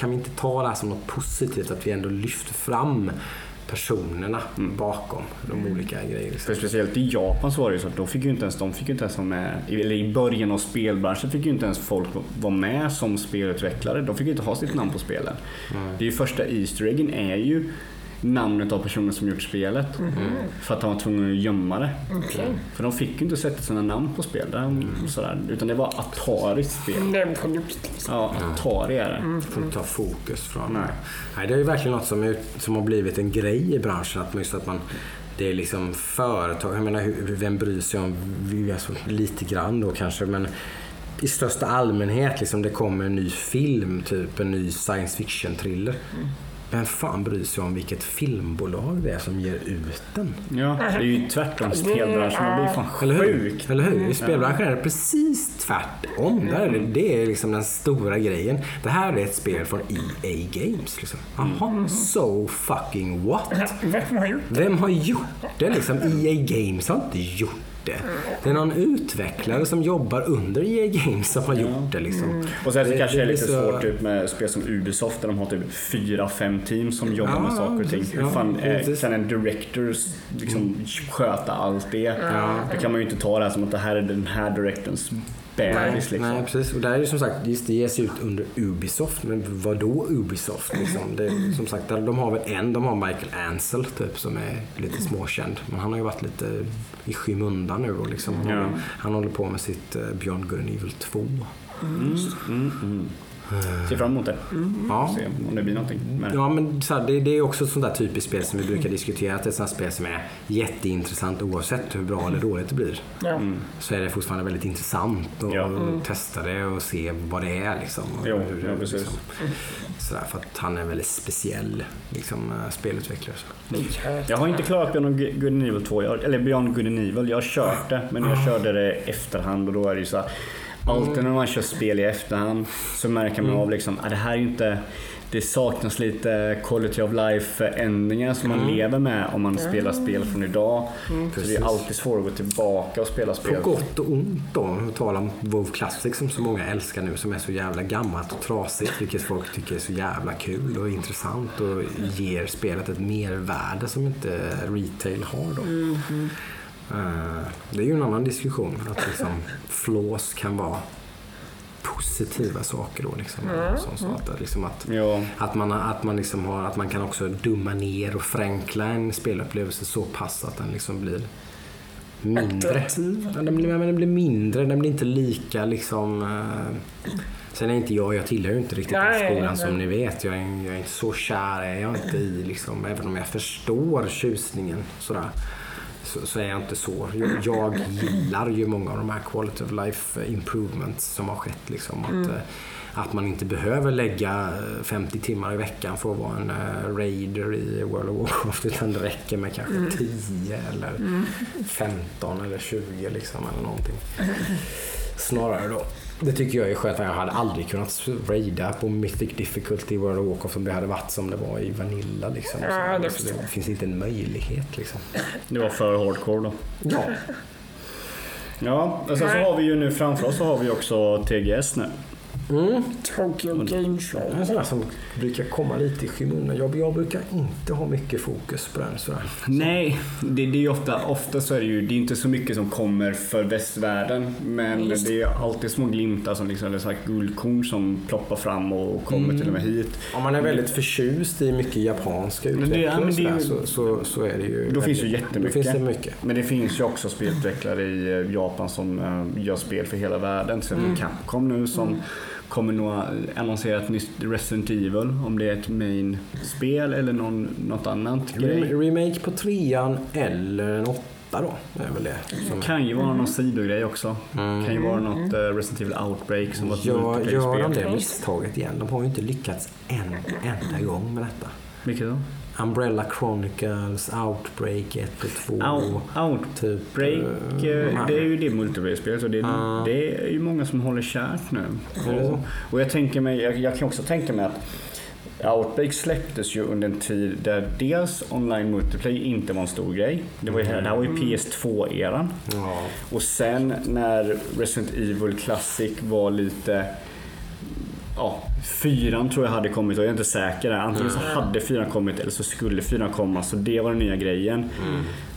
kan vi inte ta det här som något positivt? Att vi ändå lyfter fram personerna Mm. bakom de olika grejerna. För speciellt i Japan så var det ju så att de fick ju inte ens, de fick ju inte ens vara med, eller i början av spelbranschen fick ju inte ens folk vara med som spelutvecklare. De fick ju inte ha sitt namn på spelen. Det är ju första Easter eggen är ju namnet av personen som gjort spelet. För att han var tvungen att gömma det. Okej. För de fick ju inte sätta sina namn på spel. Där, sådär, utan det var Ataris spel. Produkt liksom. Ja, Atari är det. får inte ta fokus från... Nej. Nej. det är ju verkligen något som, är, som har blivit en grej i branschen. Att man just att man, det är liksom företag. Jag menar, hur, vem bryr sig om... Alltså, lite grann då kanske, men i största allmänhet, liksom, det kommer en ny film, typ en ny science fiction-thriller. Vem fan bryr sig om vilket filmbolag det är som ger ut den? Ja, det är ju tvärtom. Spelbranschen har blivit fan Eller hur? sjuk. Eller hur? I spelbranschen är det precis tvärtom. Där är det, det är liksom den stora grejen. Det här är ett spel från EA Games. Liksom. Jaha, so fucking what? Vem har gjort Vem har gjort det? Liksom, EA Games har inte gjort det. Det är någon utvecklare som jobbar under EA Games som har gjort det. Liksom. Och sen så Det- kanske det är lite så- svårt typ, med spel som Ubisoft där de har typ fyra, fem team som jobbar Ja, med saker och ting. Hur Ja, fan eh, precis. kan en director liksom sköta allt det? Då kan man ju inte ta det här som att det här är den här Nej, bebis. Liksom. nej, precis. Och där är ju som sagt, just det ges ut under Ubisoft. Men vad då Ubisoft? Liksom? Det, är, som sagt, de har väl en, de har Michael Ansel typ, som är lite småkänd. Men han har ju varit lite i skymundan nu. Och liksom, han, Ja. håller, han håller på med sitt uh, Beyond Good and Evil 2. Mm, mm, mm. Ser fram emot det. Ja. Se om det blir någonting. det. Ja, men så här, det, det är också ett sånt där typiskt spel som vi brukar diskutera. Att det är ett sånt spel som är jätteintressant oavsett hur bra eller dåligt det blir. Ja. Så är det fortfarande väldigt intressant att Ja. testa det och se vad det är. Liksom, Jo, hur ja, precis. Liksom, sådär, för att han är en väldigt speciell liksom, eh, spelutvecklare. Så. Jag har inte klarat Beyond Good and Evil 2, jag, eller Beyond Good and Evil. Jag har kört det, men jag körde det efterhand och då är det ju så här, Alltid när man kör spel i efterhand så märker man av liksom, att det här är inte det saknas lite quality of life ändringar som man lever med om man spelar spel från idag. Så det är alltid svårt att gå tillbaka och spela På spel. gott och ont då, att tala om WoW Classic som så många älskar nu, som är så jävla gammalt och trasigt, vilket folk tycker är så jävla kul och intressant och ger spelet ett mervärde som inte retail har då. Eh, Det är ju en annan diskussion, att liksom flaws kan vara positiva saker då. Liksom, som så att, liksom att, Ja, att man, att, man liksom har, att man kan också dumma ner och förenkla en spelupplevelse så pass att den liksom blir mindre. Ja, den, blir, men den blir mindre, den blir inte lika liksom... Eh, sen är inte jag, jag tillhör ju inte riktigt den Nej, skolan nej. som ni vet. Jag är, jag är inte så kär är jag inte i liksom, även om jag förstår tjusningen sådär. Så, så är jag inte så. Jag, jag gillar ju många av de här quality of life improvements som har skett. Liksom, att, eh, att man inte behöver lägga eh, 50 timmar i veckan för att vara en eh, raider i World of Warcraft utan det räcker med kanske 10 eller 15 eller 20 liksom, eller någonting. Snarare då. Det tycker jag är skönt. Jag hade aldrig kunnat raida på Mythic Difficulty World of Warcraft om det hade varit som det var i Vanilla. Liksom, och Ja, det Så det finns inte en möjlighet. Liksom. det var för hardcore då. Ja, Ja, och sen så har vi ju nu framför oss så har vi också TGS nu. Mm. Tokyo Game Show. En sån där som brukar komma lite i skymundan. Jag, jag brukar inte ha mycket fokus på den. Sådär. Nej, det, det är ju ofta, ofta så är det ju det är inte så mycket som kommer för västvärlden. Men Just det är alltid små glimtar, som liksom, eller så här guldkorn som ploppar fram och kommer till och med hit. Om man är väldigt förtjust i mycket japanska sådär, ju- så, så, så är det ju... Då finns ju väldigt- jättemycket. Finns det mycket. Men det finns ju också spelutvecklare i eh, Japan som eh, gör spel för hela världen. Så mm. Capcom nu som kommer nog annonsera ett nytt Resident Evil. Om det är ett main-spel eller någon, något annat grej. Rem- Remake på trean eller en åtta då. Är väl det. Som, Kan ju vara någon sidogrej också. Kan ju vara något eh, Resident Evil Outbreak som var ett gör, gör de det misstaget igen? De har ju inte lyckats en enda gång med detta. Vilket då? Umbrella Chronicles, Outbreak 1 och 2. Out, typ, Outbreak, här. det är ju det multiplayer-spelet och det, Ja. det är ju många som håller kärt nu. Så? Och jag, tänker mig, jag, jag kan också tänka mig att Outbreak släpptes ju under en tid där dels online multiplayer inte var en stor grej. Det, var ju, det här var ju PS2-eran. Ja. Och sen när Resident Evil Classic var lite Ja, fyran tror jag hade kommit och jag är inte säker där. Antingen så hade fyran kommit eller så skulle fyran komma. Så det var den nya grejen.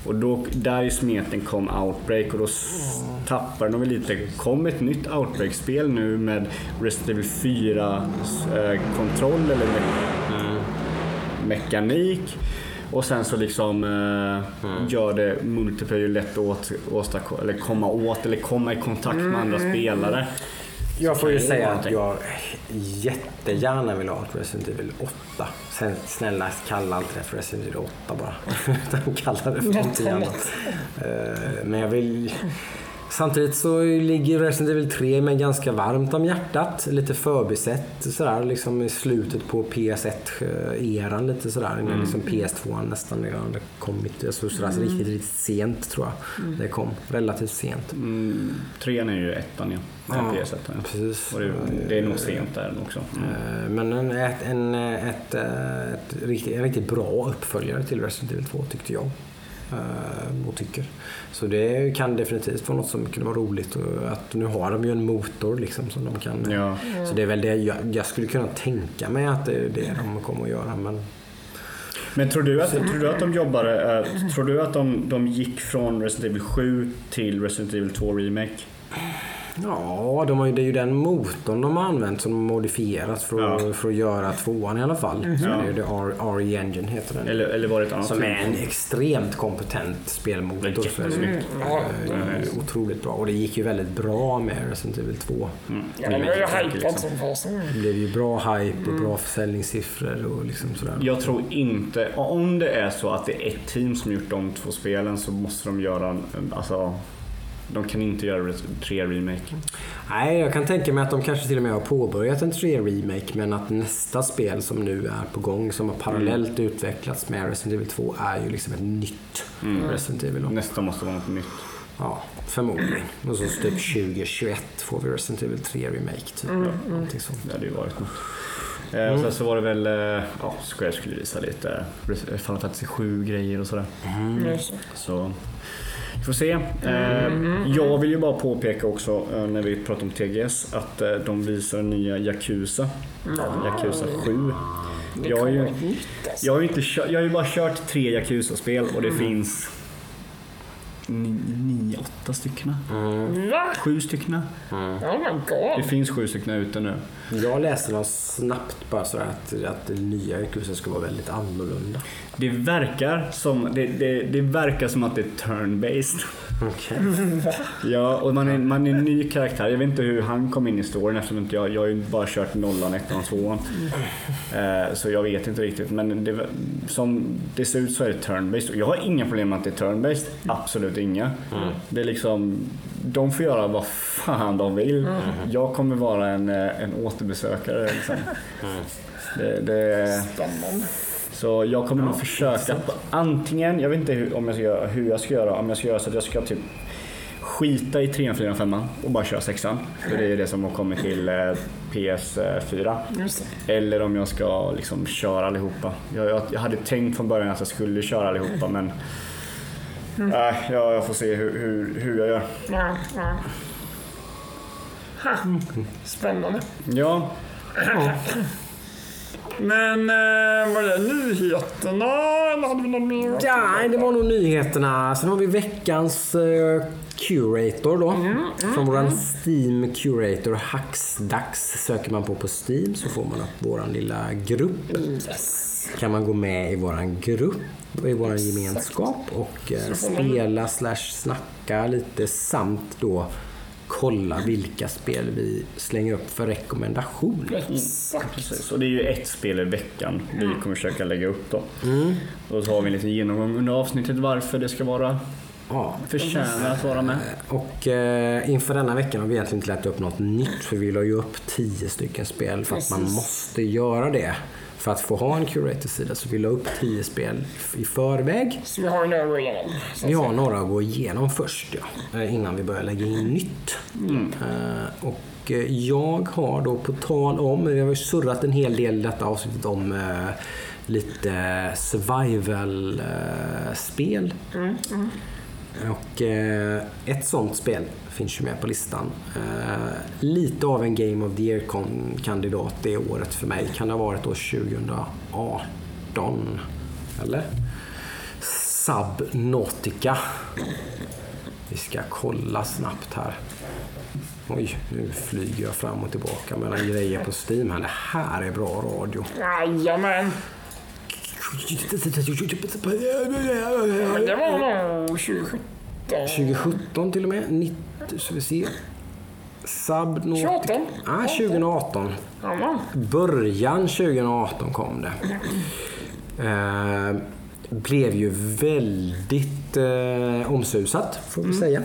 Och då, där i smeten kom Outbreak och då s- tappade de väl lite. kom ett nytt Outbreak-spel nu med Resident Evil 4 eh, kontroll eller me- mekanik. Och sen så liksom eh, gör det multiplayer lätt att åstadkomma, eller komma åt eller komma i kontakt med andra spelare. Jag får ju säga att jag jättegärna vill ha ett Resident Evil 8. Sen snälla kalla inte det för Resident Evil 8 bara. Utan kalla det för någonting annat. Eh, Men jag vill... Samtidigt så ligger Resident Evil 3 mig ganska varmt om hjärtat. Lite förbisett sådär liksom i slutet på PS1-eran lite sådär. Innan liksom PS2 nästan redan hade kommit. Alltså sådär, så riktigt, riktigt sent tror jag det kom. Relativt sent. Mm, trean är ju ettan ja. Ja, Ja. PS1. Ja. Precis. Det, det är nog sent där också. Mm. Eh, Men en, ett, en, ett, eh, ett, riktigt, en riktigt bra uppföljare till Resident Evil 2 tyckte jag. Eh, Och tycker. Så det kan definitivt vara något som kunde vara roligt. Att nu har de ju en motor liksom som de kan. Ja. Så det är väl det jag, jag skulle kunna tänka mig att det är det de kommer att göra. Men Men tror du att, tror du att de jobbade, eh, tror du att de, de gick från Resident Evil 7 till Resident Evil 2 Remake? Ja, de har ju, det är ju den motorn de har använt som de har modifierat för att, Ja. för att göra tvåan i alla fall. Så Ja. det är ju det R- RE Engine heter den. Eller, eller var det ett annat? Som är en extremt kompetent spelmotor. Det är så är det jättesnyggt. Ja, Eh, Otroligt bra. Och det gick ju väldigt bra med Resident Evil 2. Mm. ja, de var ju hypat liksom. som fasen. Det blev ju bra hype och bra försäljningssiffror och liksom sådär. Jag tror inte, om det är så att det är ett team som gjort de två spelen så måste de göra, en- alltså de kan inte göra 3 Remake. Nej, jag kan tänka mig att de kanske till och med har påbörjat en 3-remake men att nästa spel som nu är på gång som har parallellt utvecklats med Resident Evil 2 är ju liksom ett nytt Resident Evil. Nästa måste vara något nytt. Ja, förmodligen. Och så typ 2021 får vi Resident Evil 3 remake typ. Någonting sånt. Det hade ju varit något. Eh, och sen så var det väl, eh, ja, Square skulle visa lite eh, Final Fantasy 7 grejer och sådär. Det. Så får se. Eh, jag vill ju bara påpeka också eh, när vi pratar om TGS att eh, de visar nya Yakuza. Yakuza 7. Det Jag har ju, alltså. jag har ju, inte jag har ju bara kört tre Yakuza-spel och det finns ni- nio, åtta stycken. Va? Sju stycken. Oh my Det finns sju stycken ute nu. Jag läste något snabbt bara sådär att, att det nya Yakuza ska vara väldigt annorlunda. Det verkar som, det, det, det verkar som att det är turn-based. Okej. Ja, och man är, man är en ny karaktär. Jag vet inte hur han kom in i storyn eftersom inte jag, jag har ju bara kört nollan, ettan och tvåan. Eh, så jag vet inte riktigt. Men det, som det ser ut så är det turn-based. Och Jag har inga problem med att det är turn-based. Absolut inga. Det är liksom, de får göra vad fan de vill. Jag kommer vara en, eh, en återbesökare. Liksom. Det, det, Spännande. Så jag kommer nog försöka på antingen, jag vet inte hur, om jag ska göra, hur jag ska göra, om jag ska göra så att jag ska typ skita i 3, 4, 5 och bara köra 6 För det är det som har kommit till eh, PS4. Just det. Eller om jag ska liksom köra allihopa. Jag, jag, jag hade tänkt från början att jag skulle köra allihopa men Nej, jag, jag får se hur, hur, hur jag gör. Ja, ja. Spännande. Ja, Men eh, var det nyheterna eller hade vi något mer? Ja, det var nog nyheterna. Sen har vi veckans eh, Curator då. Från våran Steam Curator Hacksdags söker man på på Steam så får man upp våran lilla grupp. Yes. Kan man gå med i våran grupp i våran gemenskap och eh, spela slash snacka lite samt då kolla vilka spel vi slänger upp för rekommendation. Exakt. precis. Och det är ju ett spel i veckan vi kommer försöka lägga upp då. Och så har vi en liten genomgång under avsnittet varför det ska vara Ja, förtjänar att vara med. Och eh, inför denna veckan har vi egentligen inte lagt upp något nytt för vi la ju upp 10 stycken spel för att man måste göra det. För att få ha en curator-sida så vi la upp 10 spel i förväg. Så vi har en över igenom. så att Vi har några att gå igenom först ja, eh, innan vi börjar lägga in nytt. Eh, och eh, jag har då på tal om, vi har ju surrat en hel del i detta avsnittet om lite survival-spel. Och eh, ett sånt spel finns ju med på listan. Eh, lite av en Game of the Year-kandidat det året för mig. Kan det ha varit år 2018? Eller? Subnautica. Vi ska kolla snabbt här. Oj, nu flyger jag fram och tillbaka mellan grejer på Steam här. Det här är bra radio. Jajamän. Det var nog 2017. 2017 till och med. 90, ska vi se. Subnautica. 28. Ah, 2018. Jajamän. Början 2018 kom det. Eh, blev ju väldigt eh, omsusat, får vi säga.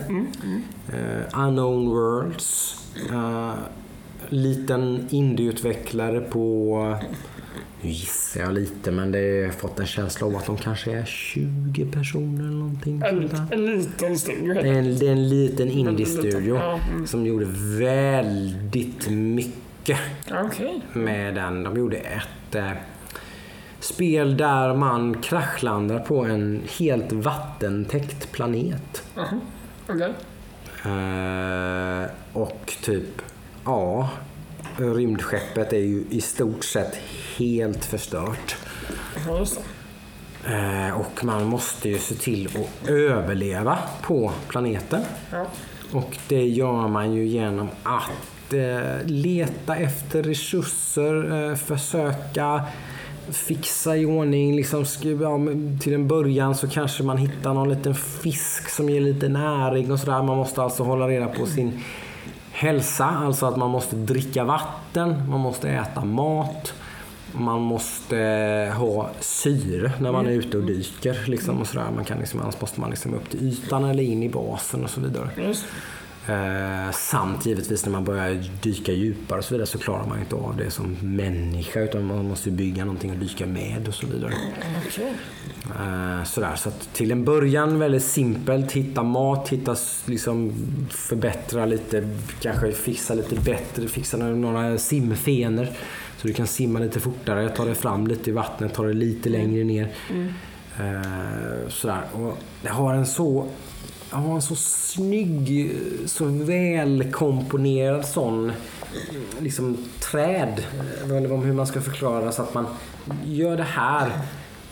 Eh, Unknown Worlds. Eh, liten indieutvecklare på... Nu gissar jag lite, men det har fått en känsla av att de kanske är 20 personer eller någonting. En, en liten studio. Det är en, det är en liten indie-studio Ja, mm. som gjorde väldigt mycket Okej. med den. De gjorde ett eh, spel där man kraschlandar på en helt vattentäckt planet. Jaha. Okej. Eh, och typ, ja, rymdskeppet är ju i stort sett helt förstört. Eh, och man måste ju se till att överleva på planeten. Ja. Och det gör man ju genom att eh, leta efter resurser, eh, försöka fixa i ordning. Liksom, ja, till en början så kanske man hittar någon liten fisk som ger lite näring och sådär. Man måste alltså hålla reda på sin hälsa. Alltså att man måste dricka vatten, man måste äta mat. Man måste ha syre när man är ute och dyker. Liksom, och sådär. Man kan liksom, annars måste man liksom upp till ytan eller in i basen och så vidare. Eh, samt givetvis när man börjar dyka djupare och så vidare så klarar man inte av det som människa utan man måste bygga någonting att dyka med och så vidare. Okej. Eh, sådär. Så till en början väldigt simpelt. Hitta mat, hitta liksom förbättra lite, kanske fixa lite bättre, fixa några- simfenor så du kan simma lite fortare, ta dig fram lite i vattnet, ta dig lite längre ner. Eh, sådär. Och det har en så jag har en så snygg, så välkomponerad sån liksom träd. Jag vet inte om hur man ska förklara så att man gör det här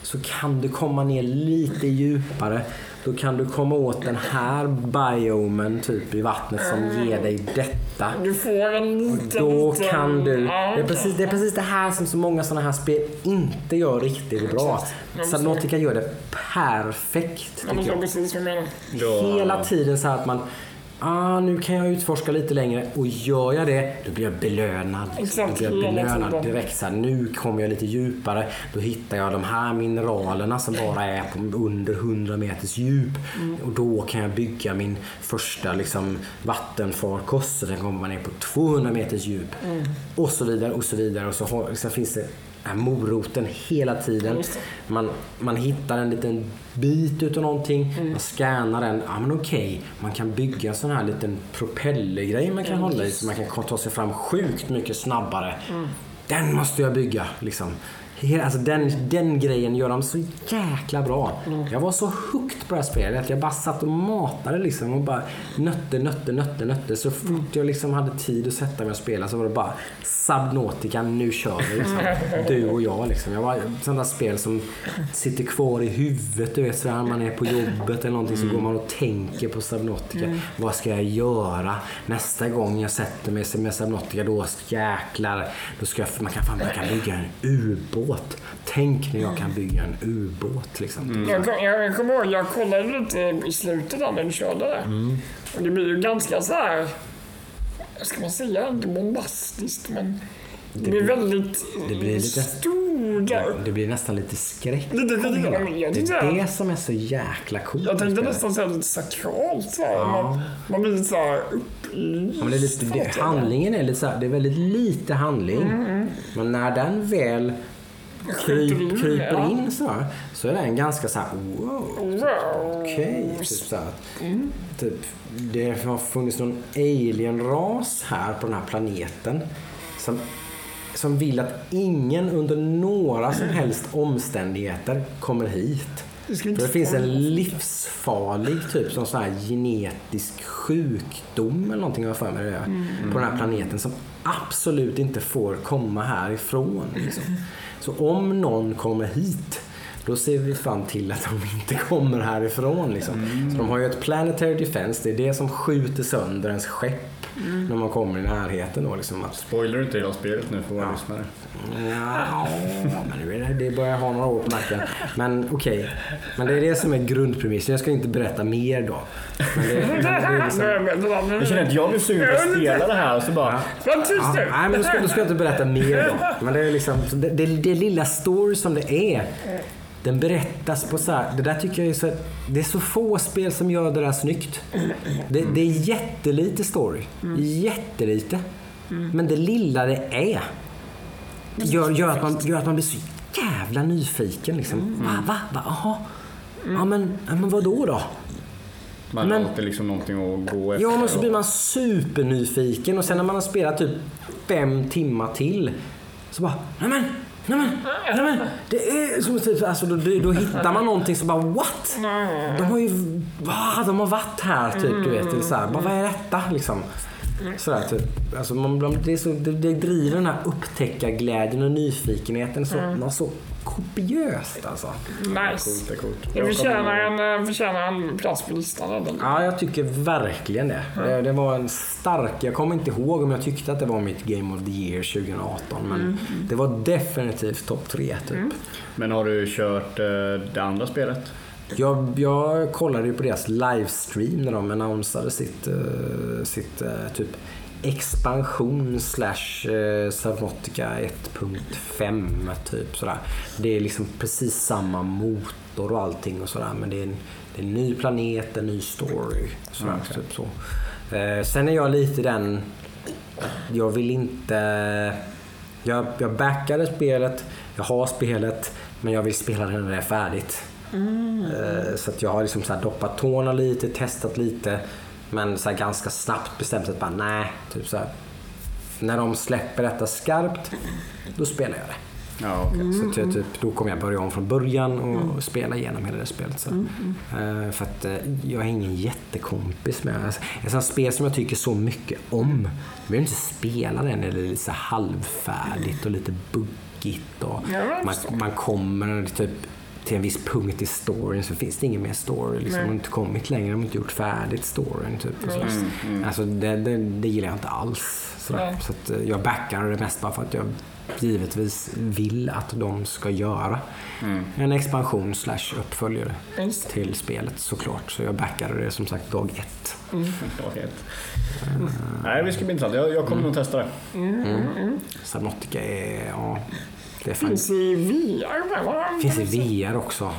så kan du komma ner lite djupare. Då kan du komma åt den här biomen typ i vattnet som ger dig detta. Du får en liten... Då kan du... Det är, precis, det är precis det här som så många sådana här spel inte gör riktigt bra. Subnautica gör det perfekt tycker jag. Hela tiden så här att man Ah, nu kan jag utforska lite längre och gör jag det, då blir jag belönad. Exakt, Då blir jag belönad direkt. Så här, nu kommer jag lite djupare. Då hittar jag de här mineralerna som bara är på under 100 meters djup. Mm. Och då kan jag bygga min första liksom, vattenfarkost. Så den kommer man ner på 200 meters djup. Mm. Och så vidare och så vidare. Och så har, liksom, finns det här moroten hela tiden. Man, man hittar en liten bit utav någonting, Mm. man scannar den. Ja men okej, man kan bygga en sån här liten propellergrej man kan Mm, hålla i så man kan ta sig fram sjukt mycket snabbare. Mm. Den måste jag bygga liksom. Alltså den, den grejen gör de så jäkla bra. Jag var så hooked på det här spelet. Jag bara satt och matade liksom och bara nötte, nötte, nötte, nötte. Så fort jag liksom hade tid att sätta mig och spela så var det bara Subnautica, nu kör vi liksom. Du och jag liksom. Jag var sådana spel som sitter kvar i huvudet. Du vet sådär man är på jobbet eller någonting så går man och tänker på Subnautica. Vad ska jag göra? Nästa gång jag sätter mig med Subnautica då jäklar. Då ska jag, man, kan, fan, man kan bygga en ubåt. Tänk när jag kan bygga en ubåt liksom. Jag, kom, jag kommer ihåg, jag kollade lite i slutet där när du körde det. Mm. Och det blir ju ganska så här, ska man säga, inte bombastiskt men det, blir väldigt det blir lite- stort. där. Det blir nästan lite skräck. Lite- lite- Det ja, jag tänkte är det som är så jäkla coolt. Jag tänkte nästan säga lite sakralt så här. Man, man blir lite så här upplyst. Ja, men det är lite, det, handlingen är lite så här, det är väldigt lite handling. Mm, Men när den väl kryp, kryper in så, här, så är den ganska så här, wow. Okej, typ så här. Mm. Typ, det har funnits någon alien-ras här på den här planeten som, som vill att ingen under några som helst omständigheter kommer hit. Det det finns en livsfarlig typ som sån här genetisk sjukdom eller någonting jag för mig det är, på den här planeten som absolut inte får komma härifrån. Liksom. Så om någon kommer hit då ser vi fram till att de inte kommer härifrån. Liksom. Så de har ju ett planetary defense. Det är det som skjuter sönder ens skepp när man kommer i närheten. Då, liksom, att Spoilar du inte hela spelet nu för våra lyssnare? Ja, men nu är det, det börjar ha några år på nacken. Men okej. Men det är det som är grundpremissen. Jag ska inte berätta mer då. Men det, men det är liksom, Jag känner att jag blir sugen på att spela det här så bara... Ja, nu! nej, men då ska, då ska jag inte berätta mer då. Men det är liksom, det, det, det lilla story som det är. Den berättas på så här, det där tycker jag är så, det är så få spel som gör det där snyggt. Det, det är jättelite story. Jättelite. Men det lilla det är gör, gör, att man, gör att man blir så jävla nyfiken. Liksom. Va, va, va, aha. Ja men, ja, men vadå då? Man Men- har alltid liksom någonting att gå efter. Ja, men så blir man supernyfiken och sen när man har spelat typ fem timmar till så bara, nämen, nämen, nämen. Det är som typ, alltså då, då, hittar man någonting så bara, what? De har ju, va? De har varit här typ, du vet. Eller så här, bara, vad är detta liksom? Sådär, typ. alltså, man, man- det, är så, det, det driver den här upptäckarglädjen och nyfikenheten så, något så kopiöst alltså. Nice. Coolt, det är coolt. Det förtjänar en, eh, förtjänar en plats på listan. eller? Ja, jag tycker verkligen det. det. Det var en stark... Jag kommer inte ihåg om jag tyckte att det var mitt Game of the Year 2018. Men det var definitivt topp tre, typ. Men har du kört eh, det andra spelet? Jag, jag kollade ju på deras livestream när de annonsade sitt, eh, sitt eh, typ expansion slash uh, Subnautica 1.5 typ sådär. Det är liksom precis samma motor och allting och sådär men det är en, det är en ny planet, en ny story. Sådär, Mm, okej. typ så. Eh, sen är jag lite den, jag vill inte, jag, jag backade spelet, jag har spelet men jag vill spela det när det är färdigt. Eh, Så att jag har liksom så här doppat tårna lite, testat lite. Men så här ganska snabbt bestämt att bara nej. Typ så här. När de släpper detta skarpt, då spelar jag det. Ja, okej. Så att jag, typ, då kommer jag börja om från början och spela igenom hela det spelet. Så. Eh, för att eh, jag är ingen jättekompis med alltså, Ett sånt spel som jag tycker så mycket om. Jag vill inte spela det när det är lite halvfärdigt och lite buggigt. Och man, man kommer typ till en viss punkt i storyn så finns det ingen mer story. Liksom. De har inte kommit längre, de har inte gjort färdigt storyn. Typ, och så. Alltså, det, det, det gillar jag inte alls. Sådär. Så att, eh, jag backar det mest bara för att jag givetvis vill att de ska göra en expansion slash uppföljare Just. till spelet såklart. Så jag backade det som sagt dag ett. Okej. Nej, det ska bli intressant. Jag, jag kommer nog testa det. Subnautica är, ja, det Finns i VR finns i VR också.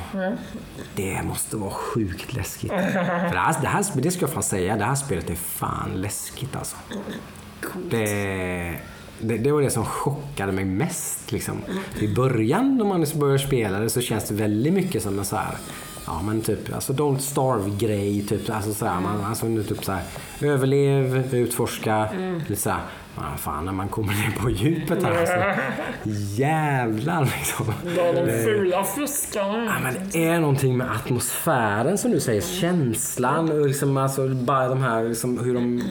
Det måste vara sjukt läskigt. För det, här, det, här, det ska jag fan säga, det här spelet är fan läskigt alltså. Det, det, det var det som chockade mig mest. Liksom. I början när man börjar spela det så känns det väldigt mycket som en så här Ja men typ, alltså Don't Starve-grej. Typ, alltså så här, man, alltså, nu typ överlev, utforska. Lite så här, fan, fan när man kommer ner på djupet här alltså. Jävlar liksom. Ja, de fula fiskarna. Ja, men det är någonting med atmosfären som du säger. Känslan och liksom, alltså, bara de här, liksom, hur de...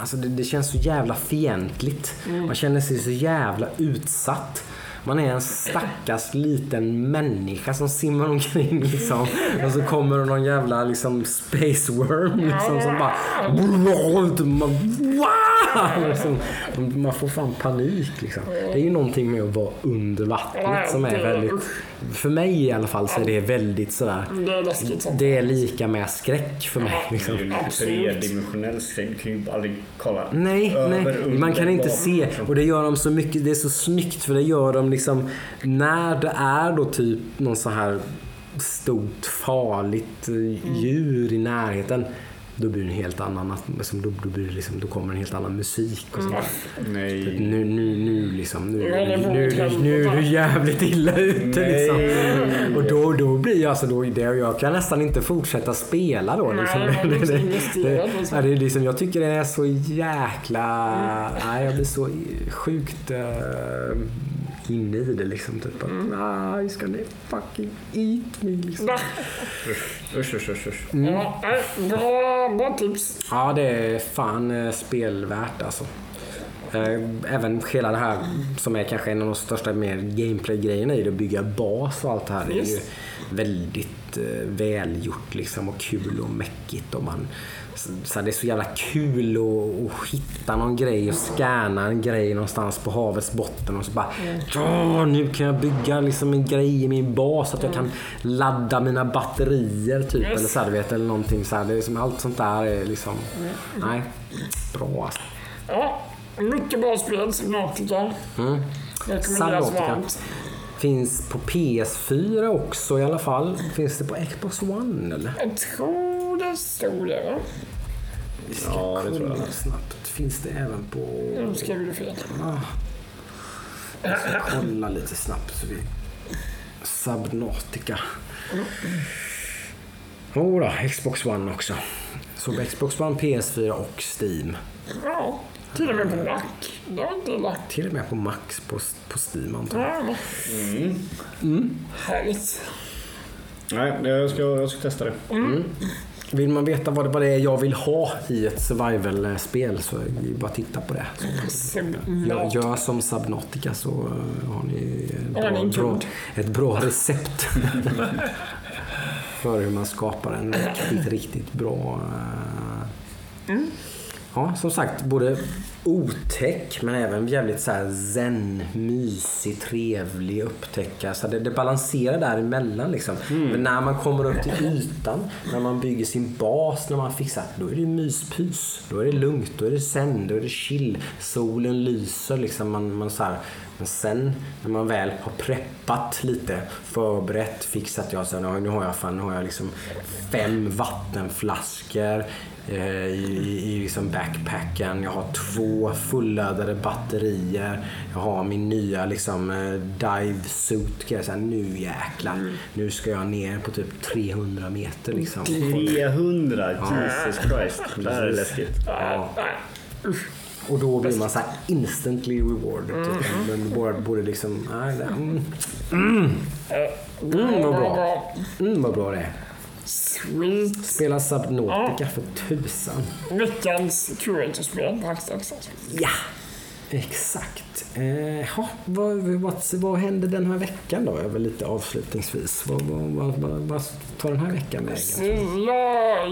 Alltså, det, det känns så jävla fientligt. Man känner sig så jävla utsatt. Man är en stackars liten människa som simmar omkring liksom. Och så kommer det någon jävla liksom space worm liksom som bara... Man, wow! liksom, man får fan panik liksom. Det är ju någonting med att vara under vattnet som är väldigt... För mig i alla fall så är det väldigt sådär... Det är läskigt. Det är lika med skräck för mig. Det är Liksom. tredimensionell skräck. Du kan ju aldrig kolla Nej, över, nej. man kan inte se. Och det gör de så mycket. Det är så snyggt för det gör de liksom när det är då typ någon så här stort farligt eh, djur i närheten. Då blir det en helt annan, liksom, då, då, blir det liksom, då kommer en helt annan musik och sånt där. Nej. Nu, nu, nu liksom, nu, nu, nu, nu, är du jävligt illa ute liksom. Och då, då blir jag alltså, då, det, jag kan nästan inte fortsätta spela då. Liksom. Nej, Det- så det- det- det är liksom, jag tycker det är så jäkla... Nej, jag blir så sjukt uh, inne i det liksom. Typ att, ah, he's gonna fucking eat me liksom. Usch, usch, usch. usch. Ja, nej, bra, bra tips. Ja, det är fan eh, spelvärt alltså. Eh, Även hela det här som är kanske en av de största mer gameplay-grejerna i det, att bygga bas och allt det här. Det är ju Yes. Väldigt eh, välgjort liksom och kul och mäckigt. Och man, så, det är så jävla kul att, hitta någon grej och scanna en grej någonstans på havets botten och så bara ja, nu kan jag bygga liksom en grej i min bas så att jag kan ladda mina batterier typ. Yes. Eller, så här, vet, eller någonting så här. Det är liksom, allt sånt där är liksom, nej, bra alltså. Ja, mycket bra spel, Subnautica. Mm. Rekommenderas varmt. Finns på PS4 också i alla fall. Finns det på Xbox One eller? Jag tror det stod det, va? Vi ska Ja, det tror jag. kolla snabbt. Finns det även på... Nu skrev du fel. Ah. Jag ska kolla lite snabbt så vi... Subnautica. Jo då, Xbox One också. Så Xbox One, PS4 och Steam. Ja, till och med på Mac. Det inte. Till och med på Max på, på Steam antar jag. Ja, Mm. Härligt. Nej, jag ska, jag ska testa det. Vill man veta vad det, vad det är jag vill ha i ett survival-spel så är det bara att titta på det. Gör, gör som Subnautica så eh, har ni ett bra, bra, ett bra recept. för hur man skapar en riktigt, riktigt bra... eh, Ja, som sagt, både otäck men även jävligt så här zen, mysig, trevlig, upptäcka. Så det, det balanserar däremellan liksom. Men när man kommer upp till ytan, när man bygger sin bas, när man fixar, då är det myspys. Då är det lugnt, då är det zen, då är det chill. Solen lyser liksom. Man, man så här, men sen när man väl har preppat lite, förberett, fixat. Jag så här, nu har jag fan, nu har jag liksom fem vattenflaskor i, i, i liksom backpacken. Jag har två fulladdade batterier. Jag har min nya liksom eh, dive suit. Kan jag säga, nu jäklar. Nu ska jag ner på typ 300 meter liksom. 300, Jesus Christ. Det här är läskigt. Ja. Och då blir man så här instantly rewarded. Typ. Men borde, borde liksom, nej, det, mm, Mm, vad bra. mm, vad bra det är. Sweet. Spela Subnautica för tusan. Veckans Curator-spel. Ja, exakt. Eh, ja, vad, vad, vad hände den här veckan då? Över lite avslutningsvis. Vad, vad, vad, vad, tar den här veckan vägen? Jag,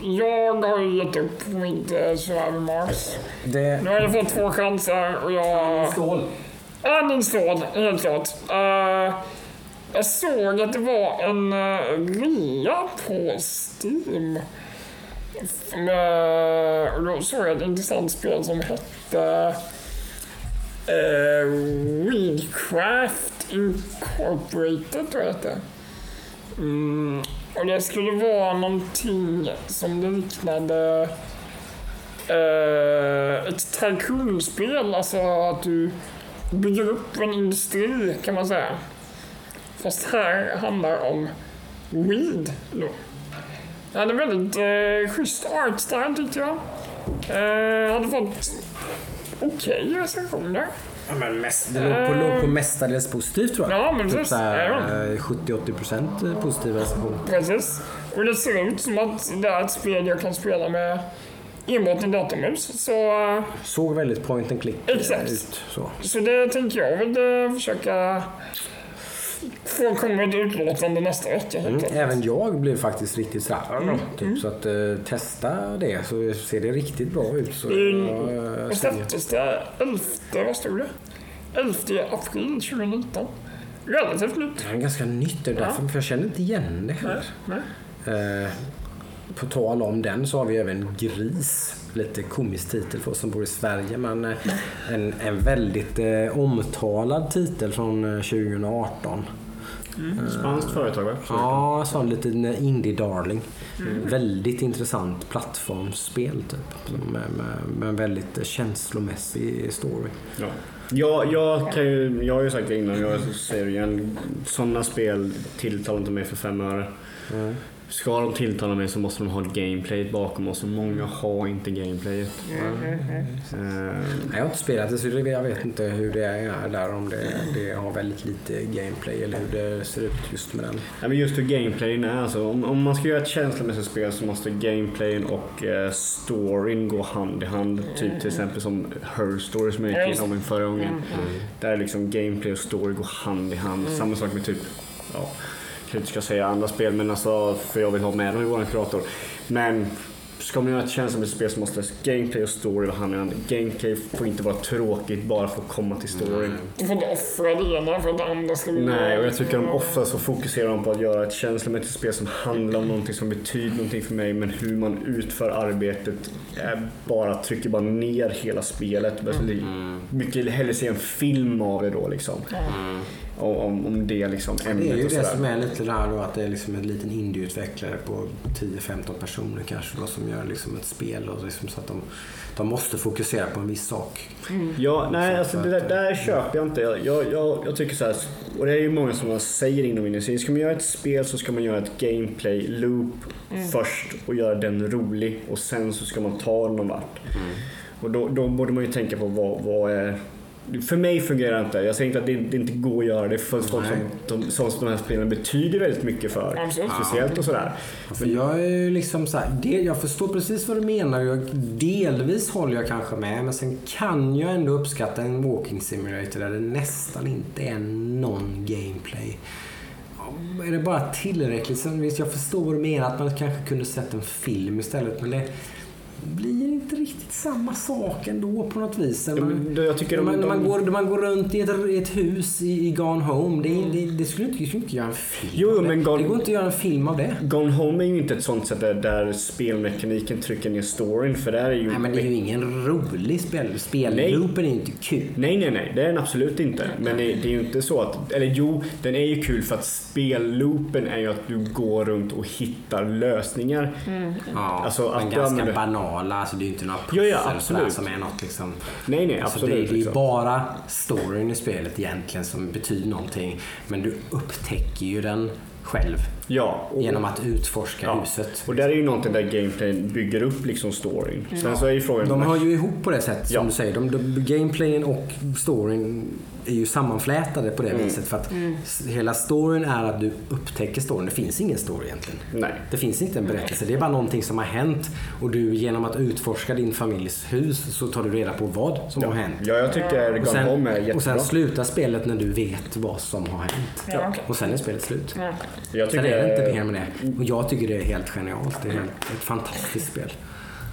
jag har gett upp mitt uh, Survival Mars. Det... Nu har jag fått två chanser och jag... Stål. Uninstalled, helt klart. Eh, jag såg att det var en eh, uh, rea på Steam. Med, eh, och då såg jag ett intressant spel som hette eh, uh, Weedcraft Incorporated, tror jag det hette. Mm, och det skulle vara någonting som liknade uh, ett tycoonspel, alltså att du bygger upp en industri kan man säga. Fast här handlar om weed då. Jag hade väldigt eh, schysst art style tyckte jag. Eh, hade fått okej recensioner. Ja, men mest, det låg på, låg på mestadels positivt tror jag. Ja, men typ precis. eh, 70-80% positiva recensioner. Precis. Och det ser ut som att det är ett spel jag kan spela med enbart en datormus. Så, eh, Såg väldigt point and click eh, Exakt. ut. Så. så det tänker jag väl eh, försöka få komma ett utlåtande nästa vecka. Mm, även jag blev faktiskt riktigt såhär, typ, så att eh, testa det så ser det riktigt bra ut. Så, Mm. jag, eh, släpptes det? 11, vad stod det? 11 april 2019. Relativt nytt. det är ganska nytt, det är därför, för jag känner inte igen det heller. Nej. Eh, på tal om den så har vi även Gris. Lite komisk titel för oss som bor i Sverige men eh, en, en väldigt eh, omtalad titel från eh, 2018. Spanskt företag va? Ja, sån liten indie darling. Väldigt intressant plattformsspel typ. Med, med, med en väldigt eh, känslomässig story. Ja. Jag, jag, kan ju, jag har ju sagt det innan, jag säger det igen. Sådana spel tilltalar inte mig för fem öre. Ska de tilltala mig så måste de ha gameplay bakom oss och många har inte gameplayet. Eh, Jag har inte spelat det så jag vet inte hur det är där. Om det, det har väldigt lite gameplay eller hur det ser ut just med den. Ja, men just hur gameplayen är. Alltså, om, om man ska göra ett känslomässigt spel så måste gameplayen och eh, storyn gå hand i hand. Typ till exempel som Her Story som jag gick igenom min förra gången. Där liksom gameplay och story går hand i hand. Samma sak med typ, ja, jag inte ska säga andra spel men alltså för jag vill ha med dem i våran kurator. Men ska man göra ett känslomässigt spel så måste gameplay och story vara hand i hand. Gameplay får inte vara tråkigt bara för att komma till storyn. Du får inte offra det ena för att det andra ska bli Nej, och jag tycker de ofta så fokuserar de på att göra ett känslomässigt spel som handlar om någonting som betyder någonting för mig men hur man utför arbetet är bara trycker bara ner hela spelet. Mm. Mycket hellre se en film av det då liksom. Om, om, om det liksom ämnet Det är ju och det som är lite där då att det är liksom en liten indieutvecklare på 10-15 personer kanske då som gör liksom ett spel och liksom så att de, de måste fokusera på en viss sak. Ja, nej, alltså det där, där köper jag inte. Jag, jag, jag tycker så här, och det är ju många som säger inom industrin, ska man göra ett spel så ska man göra ett gameplay loop först och göra den rolig och sen så ska man ta någon vart. Och då, då borde man ju tänka på vad, vad är för mig fungerar det inte. Jag säger inte att det, det inte går att göra det för folk som de, som de här spelen betyder väldigt mycket för. Absolut. Speciellt och sådär. För jag är liksom så här, det, jag förstår precis vad du menar. Jag, delvis håller jag kanske med. Men sen kan jag ändå uppskatta en walking simulator där det nästan inte är någon gameplay. Är det bara tillräckligt? Sen, visst, jag förstår vad du menar. Att man kanske kunde sett en film istället. Men det blir inte riktigt samma sak ändå på något vis. När Ja, man, men jag tycker när de- man, man, går, man går runt i ett, ett hus i, i Gone Home. Det, det, det skulle inte, skulle inte göra en film Jo, men Gone- Det går inte att göra en film av det. Gone Home är ju inte ett sånt sätt där, där spelmekaniken trycker ner storyn för där är ju... Nej men det är ju ingen rolig spel. Spelloopen är ju inte kul. Nej, nej, nej. Det är den absolut inte. Men det, det är ju inte så att... Eller jo, den är ju kul för att spelloopen är ju att du går runt och hittar lösningar. Ja, Alltså, att men du ganska använder- banala. Alltså, det är ju inte några pussel ja, sådär som är något liksom. Nej, nej, Alltså, absolut. det, det är ju liksom. bara storyn i spelet egentligen som betyder någonting. Men du upptäcker ju den själv Ja. Och, genom att utforska ja. huset. Och där är ju någonting där gameplayen bygger upp liksom storyn. Sen så är ju frågan... De hör ju ihop på det sättet som Ja. du säger. De, de, gameplayen och storyn är ju sammanflätade på det Mm. viset. För att s- hela storyn är att du upptäcker storyn. Det finns ingen story egentligen. Nej. Det finns inte en berättelse. Det är bara någonting som har hänt. Och du genom att utforska din familjs hus så tar du reda på vad som har hänt. Ja, jag tycker Och Gone Home är sen, jättebra. och sen slutar spelet när du vet vad som har hänt. Ja. Och sen är spelet slut. Ja. Jag Sen tycker, är det inte mer med det. Och jag tycker det är helt genialt. Det är helt, ett fantastiskt spel.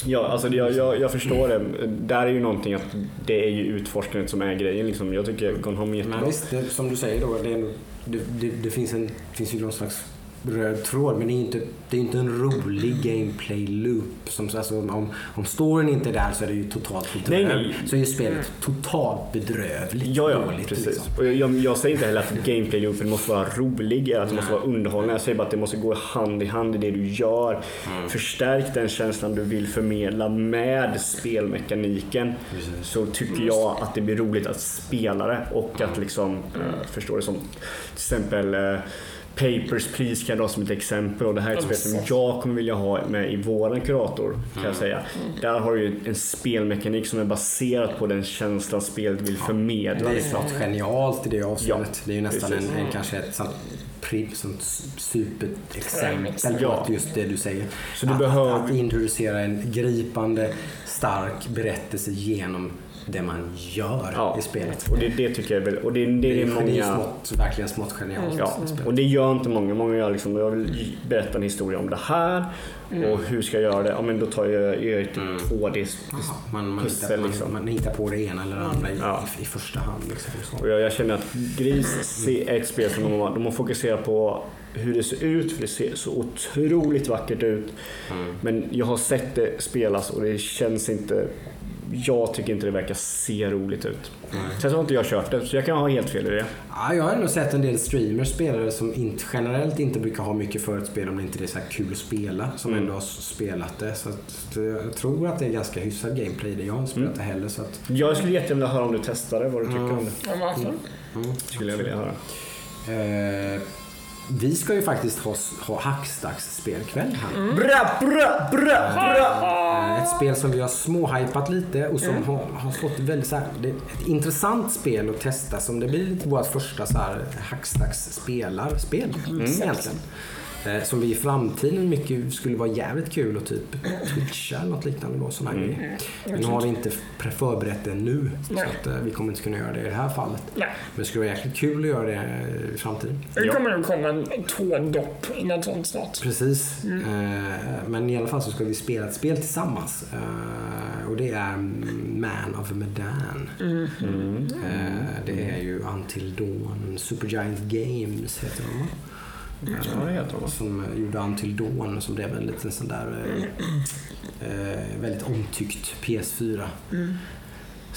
Ja, alltså jag, jag, jag förstår det. Där är ju någonting att det är ju utforskandet som är grejen. Liksom. Jag tycker Gone Home är jättebra. Men visst, det, som du säger då. Det, det, det finns, en, finns ju någon slags röd tråd. Men det är inte, det är inte en rolig gameplay loop. Som, alltså, om, om storyn inte är där så är det ju totalt bedrövligt. nej. Så är ju spelet totalt bedrövligt Ja, ja, dåligt. precis. Liksom. Och jag, jag, jag säger inte heller att gameplay-loopen måste vara rolig eller att det måste vara underhållande. Jag säger bara att det måste gå hand i hand i det du gör. Mm. Förstärk den känslan du vill förmedla med spelmekaniken. Så tycker jag att det blir roligt att spela det och att liksom, Mm. eh, förstå det som till exempel eh, Papers, Please kan jag dra som ett exempel och det här är ett spel som jag kommer vilja ha med i våran kurator kan jag säga. Där har du ju en spelmekanik som är baserad på den känslan spelet vill förmedla. Det är Liksom. något genialt i det avseendet. Ja, det är ju nästan en, en, kanske ett sånt, pri- sånt superexempel på Ja. just det du säger. Så du att, behöver- att introducera en gripande, stark berättelse genom det man gör Ja. i spelet. Och det, det tycker jag är väl, och det, det, Det är är, många... det är smått, verkligen smått genialt. Ja, och det gör inte många. Många gör liksom, jag vill berätta en historia om det här Mm. och hur ska jag göra det? Ja men då tar jag, gör jag ett 2D Man, man, Pussel, hittar, man, liksom. man hittar på det ena eller det andra i, Ja. i, i första hand. Liksom. Och jag, jag känner att Gris är ett spel som de de har fokuserat på hur det ser ut, för det ser så otroligt vackert ut. Mm. Men jag har sett det spelas och det känns inte... Jag tycker inte det verkar se roligt ut. Sen så har inte jag kört det, så jag kan ha helt fel i det. Ja, jag har ändå sett en del streamers spelare som inte, generellt inte brukar ha mycket för ett spel om det inte är så här kul att spela. Som Mm. ändå har spelat det. Så att, det- jag tror att det är ganska hyfsad gameplay det. Jag har inte spelat Mm. det heller. Så att, Jag skulle jättegärna vilja höra om du testar det, vad du tycker om det. Ja, varför? Skulle jag vilja höra. eh, vi ska ju faktiskt ha, ha Hackstacks-spelkväll här. Bra, bra, bra, bra! Eh, Ett spel som vi har småhypat lite och som har, har fått väldigt så här, det är ett intressant spel att testa som det blir lite vårt första så här Hackstacks spelarspel egentligen. Eh, Som vi i framtiden mycket skulle vara jävligt kul att typ twitcha eller något liknande då. Grej. Men nu har vi inte förberett det nu. Så Nej. att, eh, vi kommer inte kunna göra det i det här fallet. Nej. Men det skulle vara jäkligt kul att göra det eh, i framtiden. Det kommer nog komma en tådopp i något sånt snart. Precis. Eh, Men i alla fall så ska vi spela ett spel tillsammans. Eh, Och det är Man of Medan. Eh, Det är ju Until Dawn. Supergiant Games heter de Som gjorde Until Dawn som blev en liten sån där eh, eh, väldigt omtyckt PS4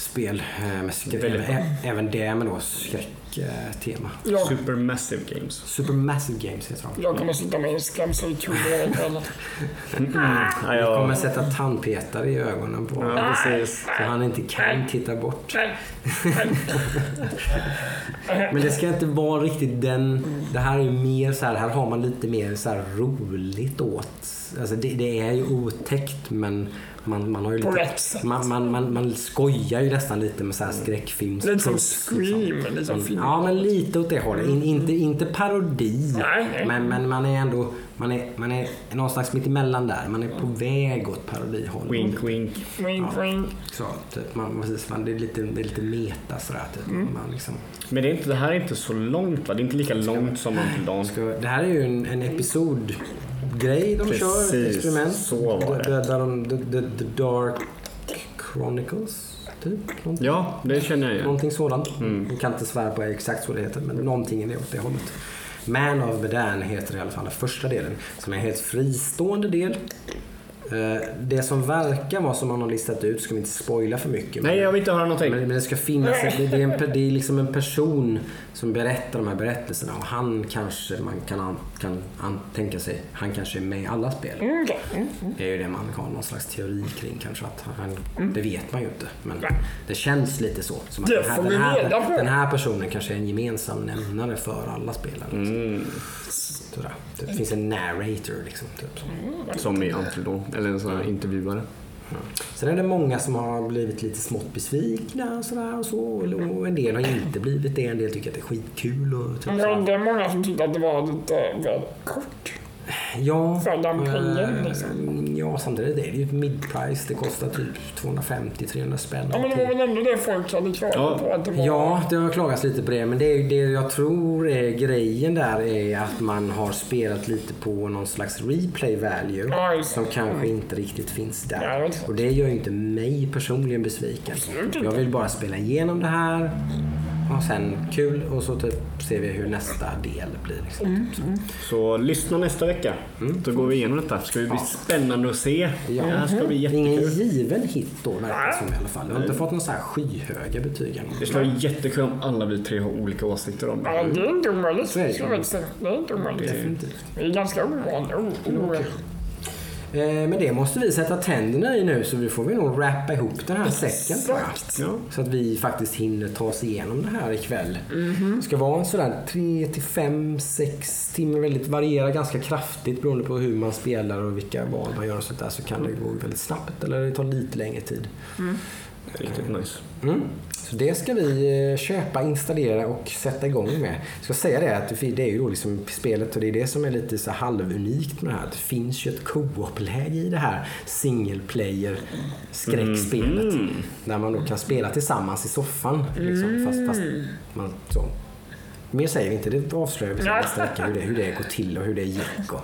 spel. eh, Med skräck, Väldigt bra. även det med då skräcktema. Jag, Supermassive Games. Supermassive Games heter de. jag kommer sitta med en skrämseltunnel ikväll. Ja, Vi jag- kommer sätta tandpetare i ögonen på honom. Ja, precis. Så han inte kan titta bort. Men det ska inte vara riktigt den... Det här är ju mer så här, här har man lite mer så här roligt åt. Alltså det, det är ju otäckt men man, man har ju På lite... rätt sätt. Man, man, man, man skojar ju nästan lite med så här skräckfilms... Lite som tropes, Scream, liksom film. Ja, men lite åt det hållet. In, inte, inte parodi. Nej, nej. Men, men man är ändå... Man är, man är någonstans mitt emellan där. Man är på väg åt parodihållet. Wink, wink. Wink, wink. Så, typ, man, precis, man, det, är lite, det är lite meta sådär. Typ. Mm. Man liksom, Men det, är inte, det här är inte så långt va? Det är inte lika långt som Dawn. ska, det här är ju en, en episodgrej de kör, Precis, experiment. så var det. Där, där de, the, the, the Dark Chronicles, typ. Någonting, Ja, det känner jag igen. någonting sådant. Jag kan inte svära på exakt så det heter, men någonting är det åt det hållet. Man of Medan heter i alla fall den första delen, som är en helt fristående del. Eh, Det som verkar vara som man har listat ut, ska vi inte spoila för mycket. Nej, men- jag vill inte höra någonting. men, det ska finnas, det, det, är en, det är liksom en person som berättar de här berättelserna och han kanske, man kan, an, kan an, tänka sig, han kanske är med i alla spel. Mm, okej. Mm. Det är ju det man har någon slags teori kring kanske. Att han, Det vet man ju inte. Men det känns lite så. Som att den, här, den, här, den här personen kanske är en gemensam nämnare för alla spelare. Liksom. Mm. Det finns en narrator liksom. Typ. så. Som i Until Dawn. Eller en sån här intervjuare. Sen är det många som har blivit lite smått besvikna och sådär och så. Och en del har inte blivit det. En del tycker att det är skitkul och typ Men det är många som tyckte att det var lite väl kort. Ja, För den pengen, eh, liksom. ja, samtidigt är det ju ett midprice. Det kostar typ 250-300 spänn. Ja, men det var väl ändå det folk hade klagat Ja. på. Att det var... Ja, det har klagats lite på det. Men det, är, det jag tror är grejen där är att man har spelat lite på någon slags replay value. Ja, det. som kanske inte riktigt finns Ja, där. det är sant. Och det gör ju inte mig personligen besviken. Absolut. Jag vill bara spela igenom det här. Och sen kul och så typ ser vi hur nästa del blir. Liksom. Mm. Typ så. Så lyssna nästa vecka. Då går vi igenom detta. Ska det bli spännande att se. Ja. Det här ska bli Ingen jättekul. given hit då verkar det som i alla fall. Jag har inte fått så här skyhöga betyg än. Det skulle vara jättekul om alla vi tre har olika åsikter om det. Ja, det är inte omöjligt. Det. Det är inte omöjligt. Vi är ganska ovana. Eh, Men det måste vi sätta tänderna i nu så vi får vi nog wrappa ihop den här säcken. Exakt. Ja. Så att vi faktiskt hinner ta oss igenom det här ikväll. Mhm. Det ska vara en sådär 3 till 5, 6 timmar. Väldigt, varierar ganska kraftigt beroende på hur man spelar och vilka val man gör och sånt där. Så kan det gå väldigt snabbt eller det tar lite längre tid. Riktigt nice. Mm. Så det ska vi eh, köpa, installera och sätta igång med. Jag ska säga det att det är ju då liksom spelet och det är det som är lite så halvunikt med det här. Det finns ju ett co-op-läge i det här single player skräckspelet. Mm. Där man då kan spela tillsammans i soffan. Liksom, fast, fast man, så. Mer säger vi inte, det avslöjar vi nästa vecka hur det, hur det går till och hur det gick. Och,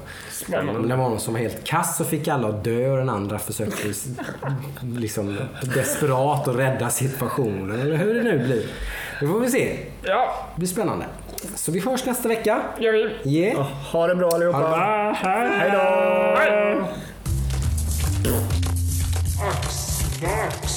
det var någon som var helt kass så fick alla att dö och den andra försökte liksom desperat att rädda situationen. Eller hur det nu blir. Det får vi se. Ja, Det blir spännande. Så vi hörs nästa vecka. gör vi. Yeah. Ha det bra allihopa. Ha det bra. Hej då! Hej!